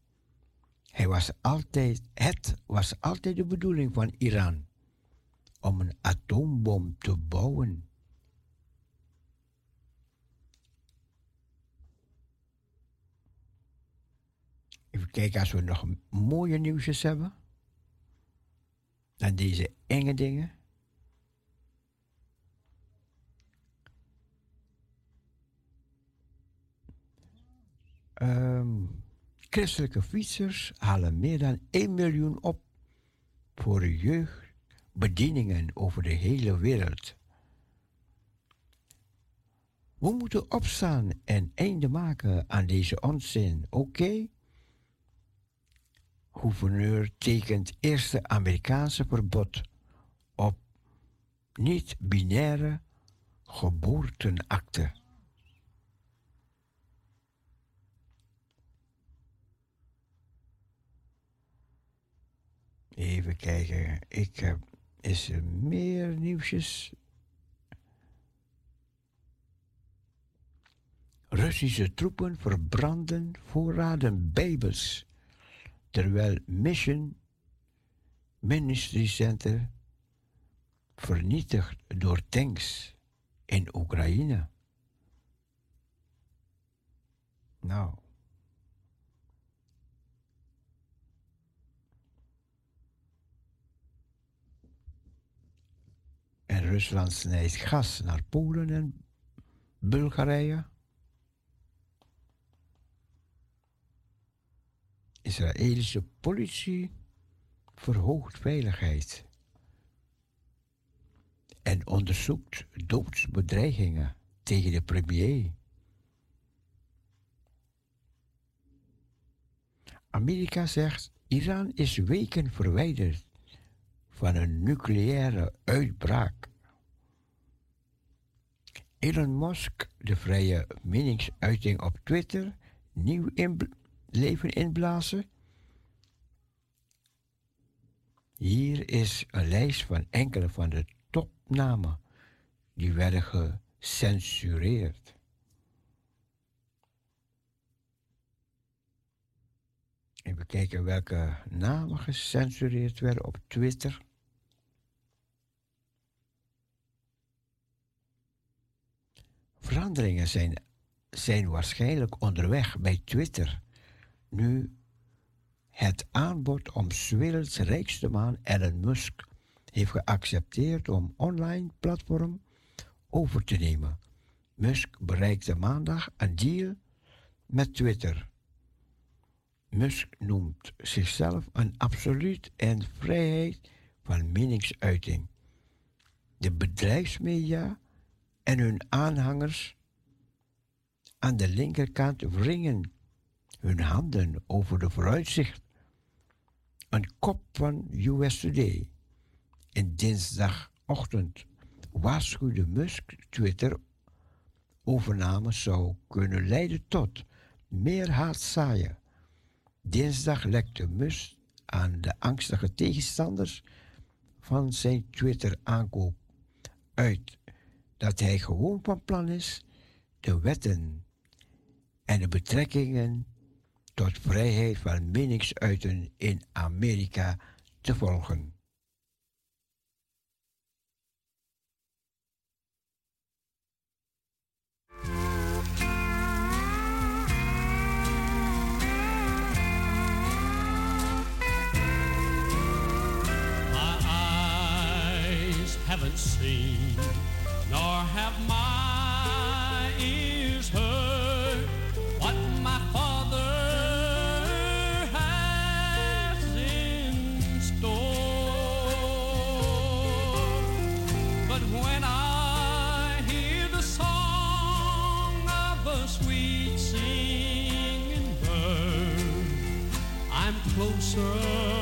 Hij was altijd, het was altijd de bedoeling van Iran om een atoombom te bouwen. Even kijken als we nog mooie nieuwsjes hebben. Dan deze enge dingen. Um, christelijke fietsers halen meer dan 1 miljoen op voor jeugd bedieningen over de hele wereld. We moeten opstaan en einde maken aan deze onzin, oké? Okay? Gouverneur tekent eerste Amerikaanse verbod op niet-binaire geboortenakte. Even kijken, ik heb is er meer nieuwsjes? Russische troepen verbranden voorraden Bijbels, terwijl Mission Ministry Center vernietigd door tanks in Oekraïne. Nou. En Rusland snijdt gas naar Polen en Bulgarije. Israëlische politie verhoogt veiligheid en onderzoekt doodsbedreigingen tegen de premier. Amerika zegt Iran is weken verwijderd van een nucleaire uitbraak. Elon Musk, de vrije meningsuiting op Twitter, nieuw leven inblazen? Hier is een lijst van enkele van de topnamen die werden gecensureerd. Even kijken welke namen gecensureerd werden op Twitter. Veranderingen zijn, zijn waarschijnlijk onderweg bij Twitter. Nu het aanbod om werelds rijkste man Elon Musk heeft geaccepteerd om online platform over te nemen. Musk bereikte maandag een deal met Twitter. Musk noemt zichzelf een absoluut en vrijheid van meningsuiting. De bedrijfsmedia en hun aanhangers aan de linkerkant wringen hun handen over de vooruitzicht. Een kop van US Today in dinsdagochtend waarschuwde Musk Twitter overname zou kunnen leiden tot meer haat zaaien. Dinsdag lekte Musk aan de angstige tegenstanders van zijn Twitter-aankoop uit dat hij gewoon van plan is de wetten en de betrekkingen tot vrijheid van meningsuiten in Amerika te volgen. Seen, nor have my ears heard what my Father has in store. But when I hear the song of a sweet singing bird, I'm closer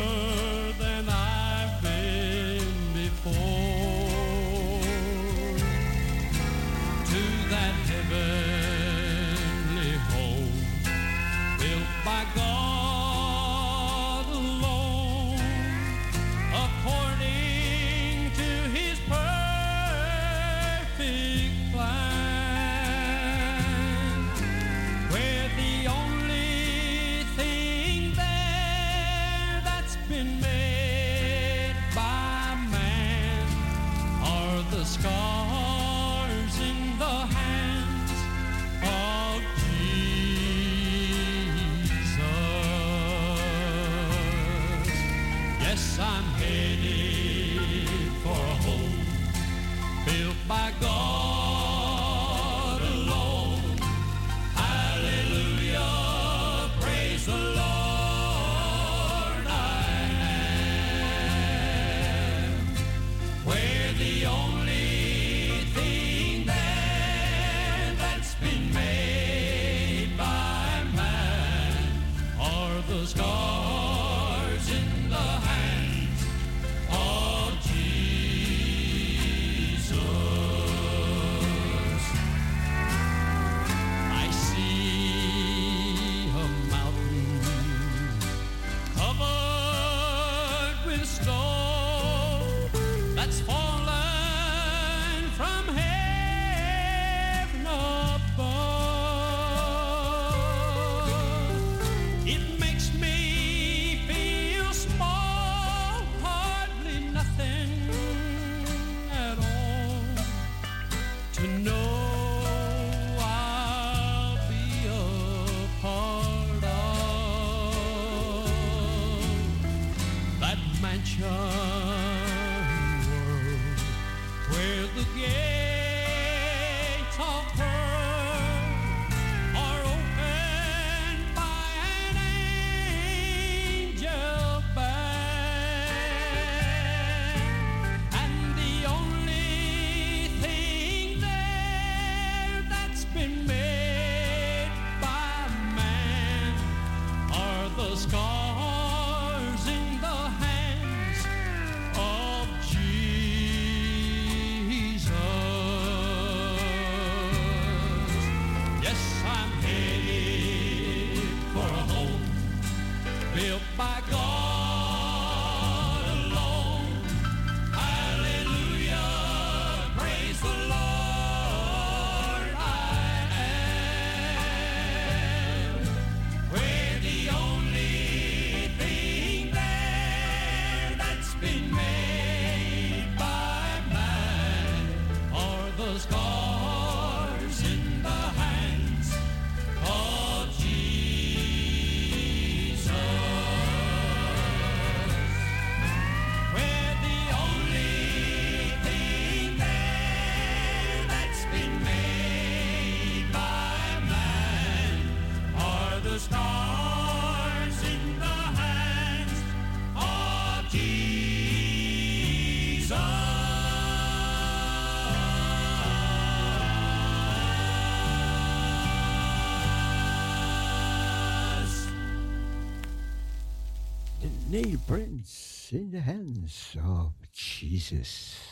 Prince in the hands of Jesus.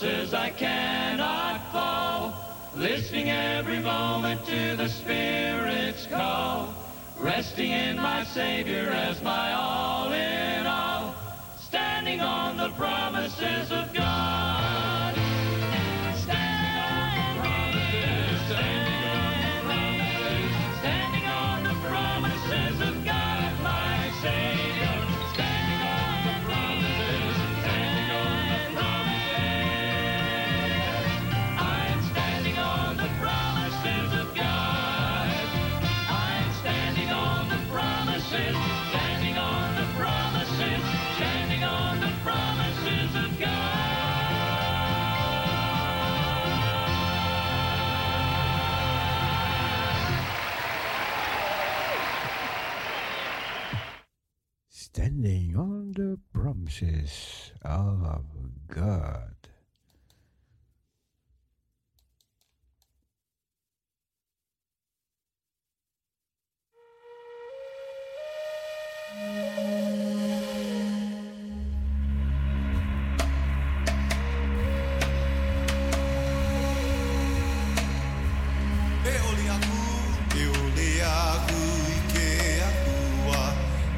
I cannot fall, listening every moment to the Spirit's call, resting in my Savior as my all in all, standing on the promises of God. the promises of God.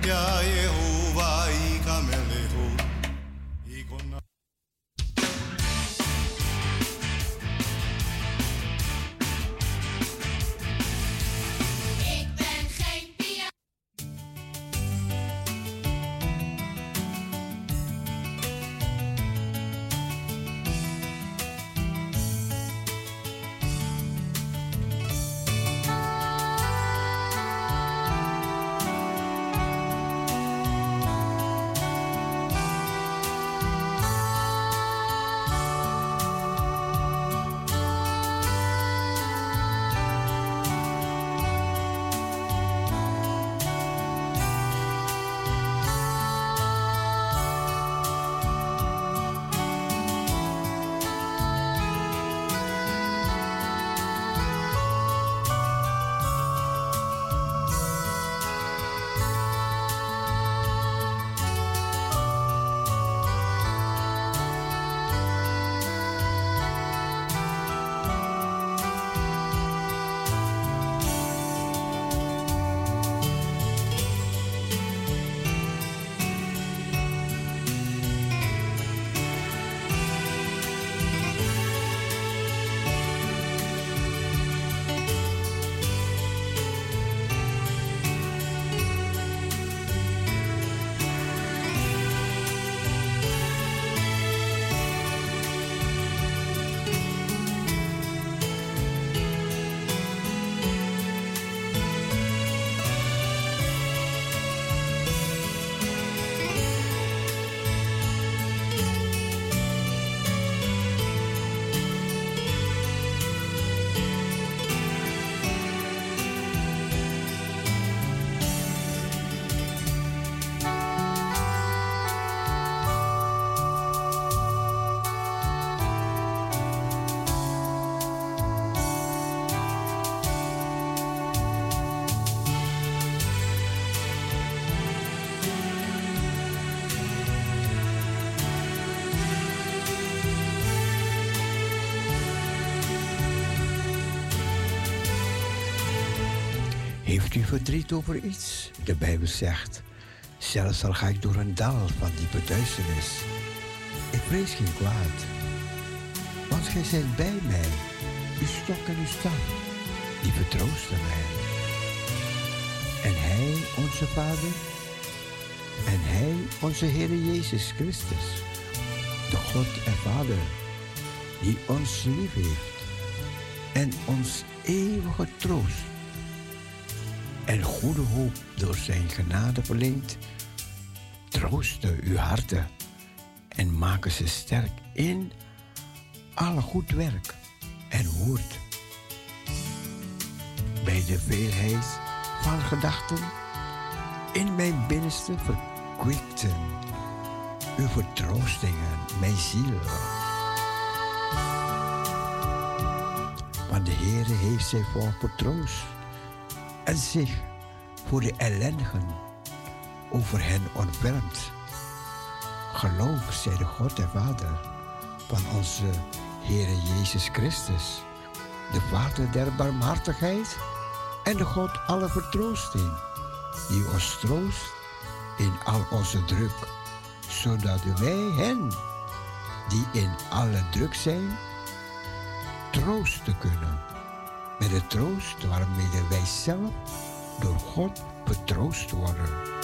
Yeah, yeah. Heeft u verdriet over iets? De Bijbel zegt, zelfs al ga ik door een dal van diepe duisternis, ik vrees geen kwaad. Want gij zijt bij mij, uw stok en uw staf, die vertroosten mij. En Hij, onze Vader, en Hij, onze Heer Jezus Christus, de God en Vader, die ons lief heeft en ons eeuwige troost en goede hoop door zijn genade verleent, troosten uw harten en maken ze sterk in alle goed werk en woord. Bij de veelheid van gedachten in mijn binnenste verkwikten uw vertroostingen mijn ziel. Want de Heere heeft zij voor vertroost en zich voor de ellendigen over hen ontfermt. Geloof, zij de God en Vader van onze Heere Jezus Christus, de Vader der barmhartigheid en de God alle vertroosting, die ons troost in al onze druk, zodat wij hen, die in alle druk zijn, troosten kunnen. Met de troost waarmee wij zelf door God betroost worden.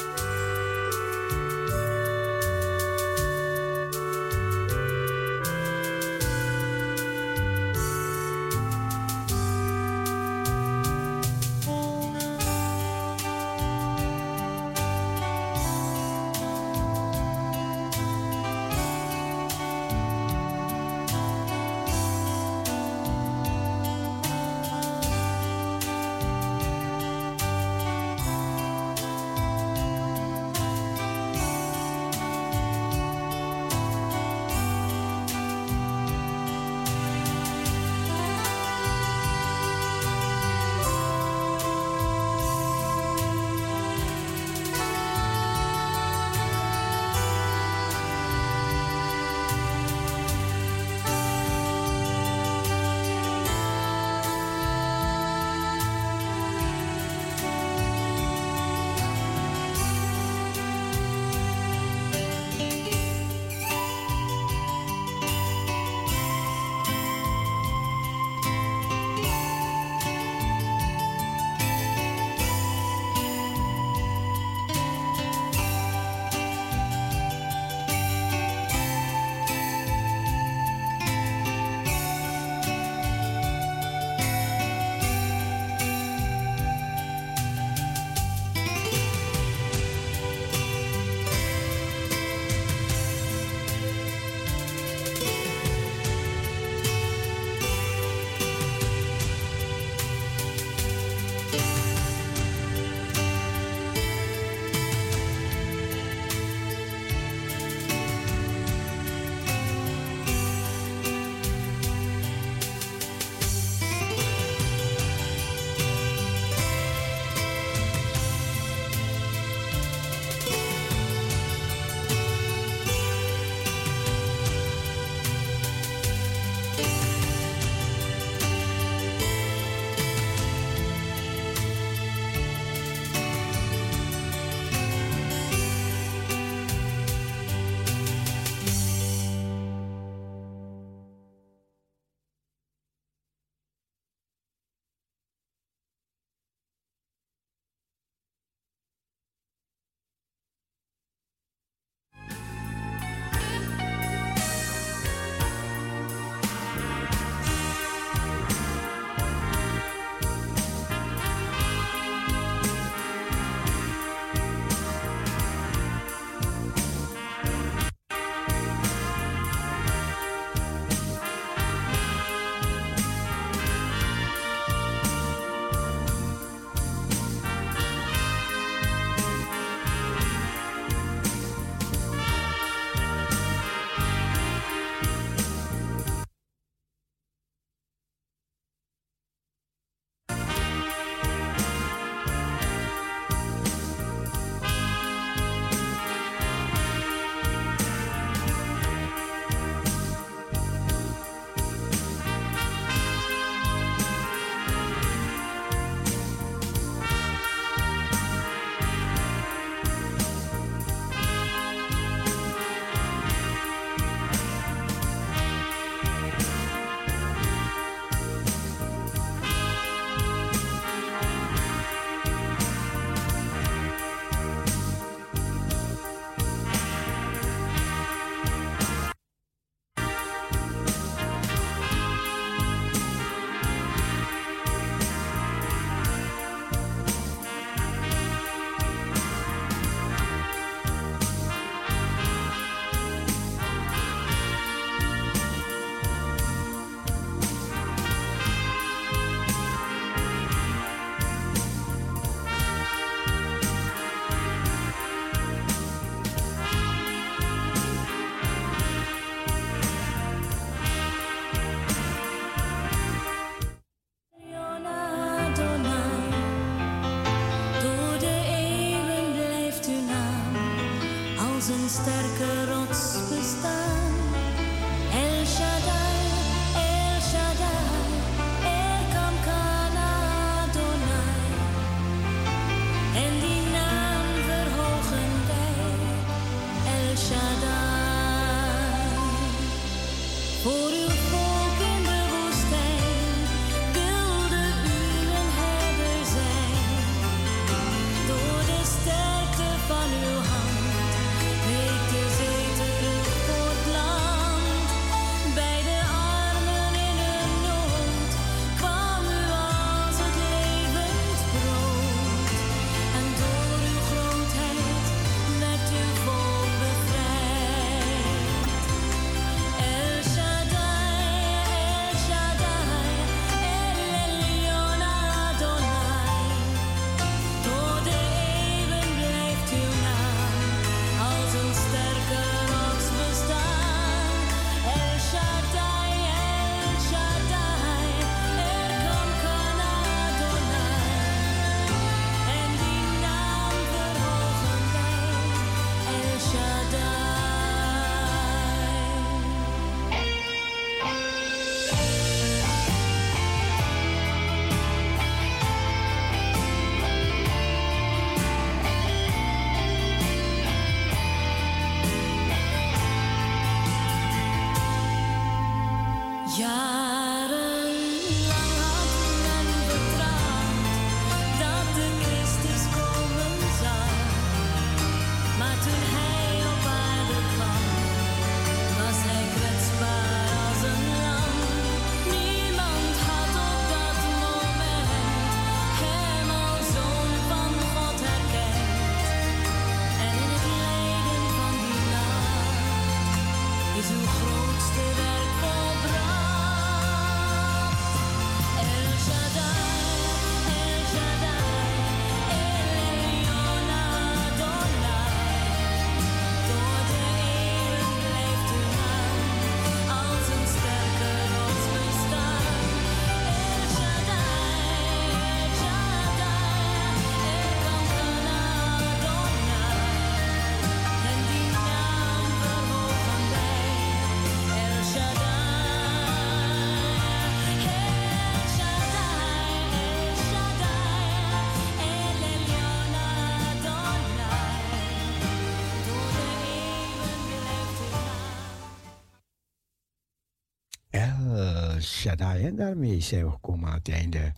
Shaddai. En daarmee zijn we gekomen aan het einde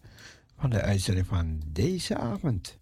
van de uitzending van deze avond.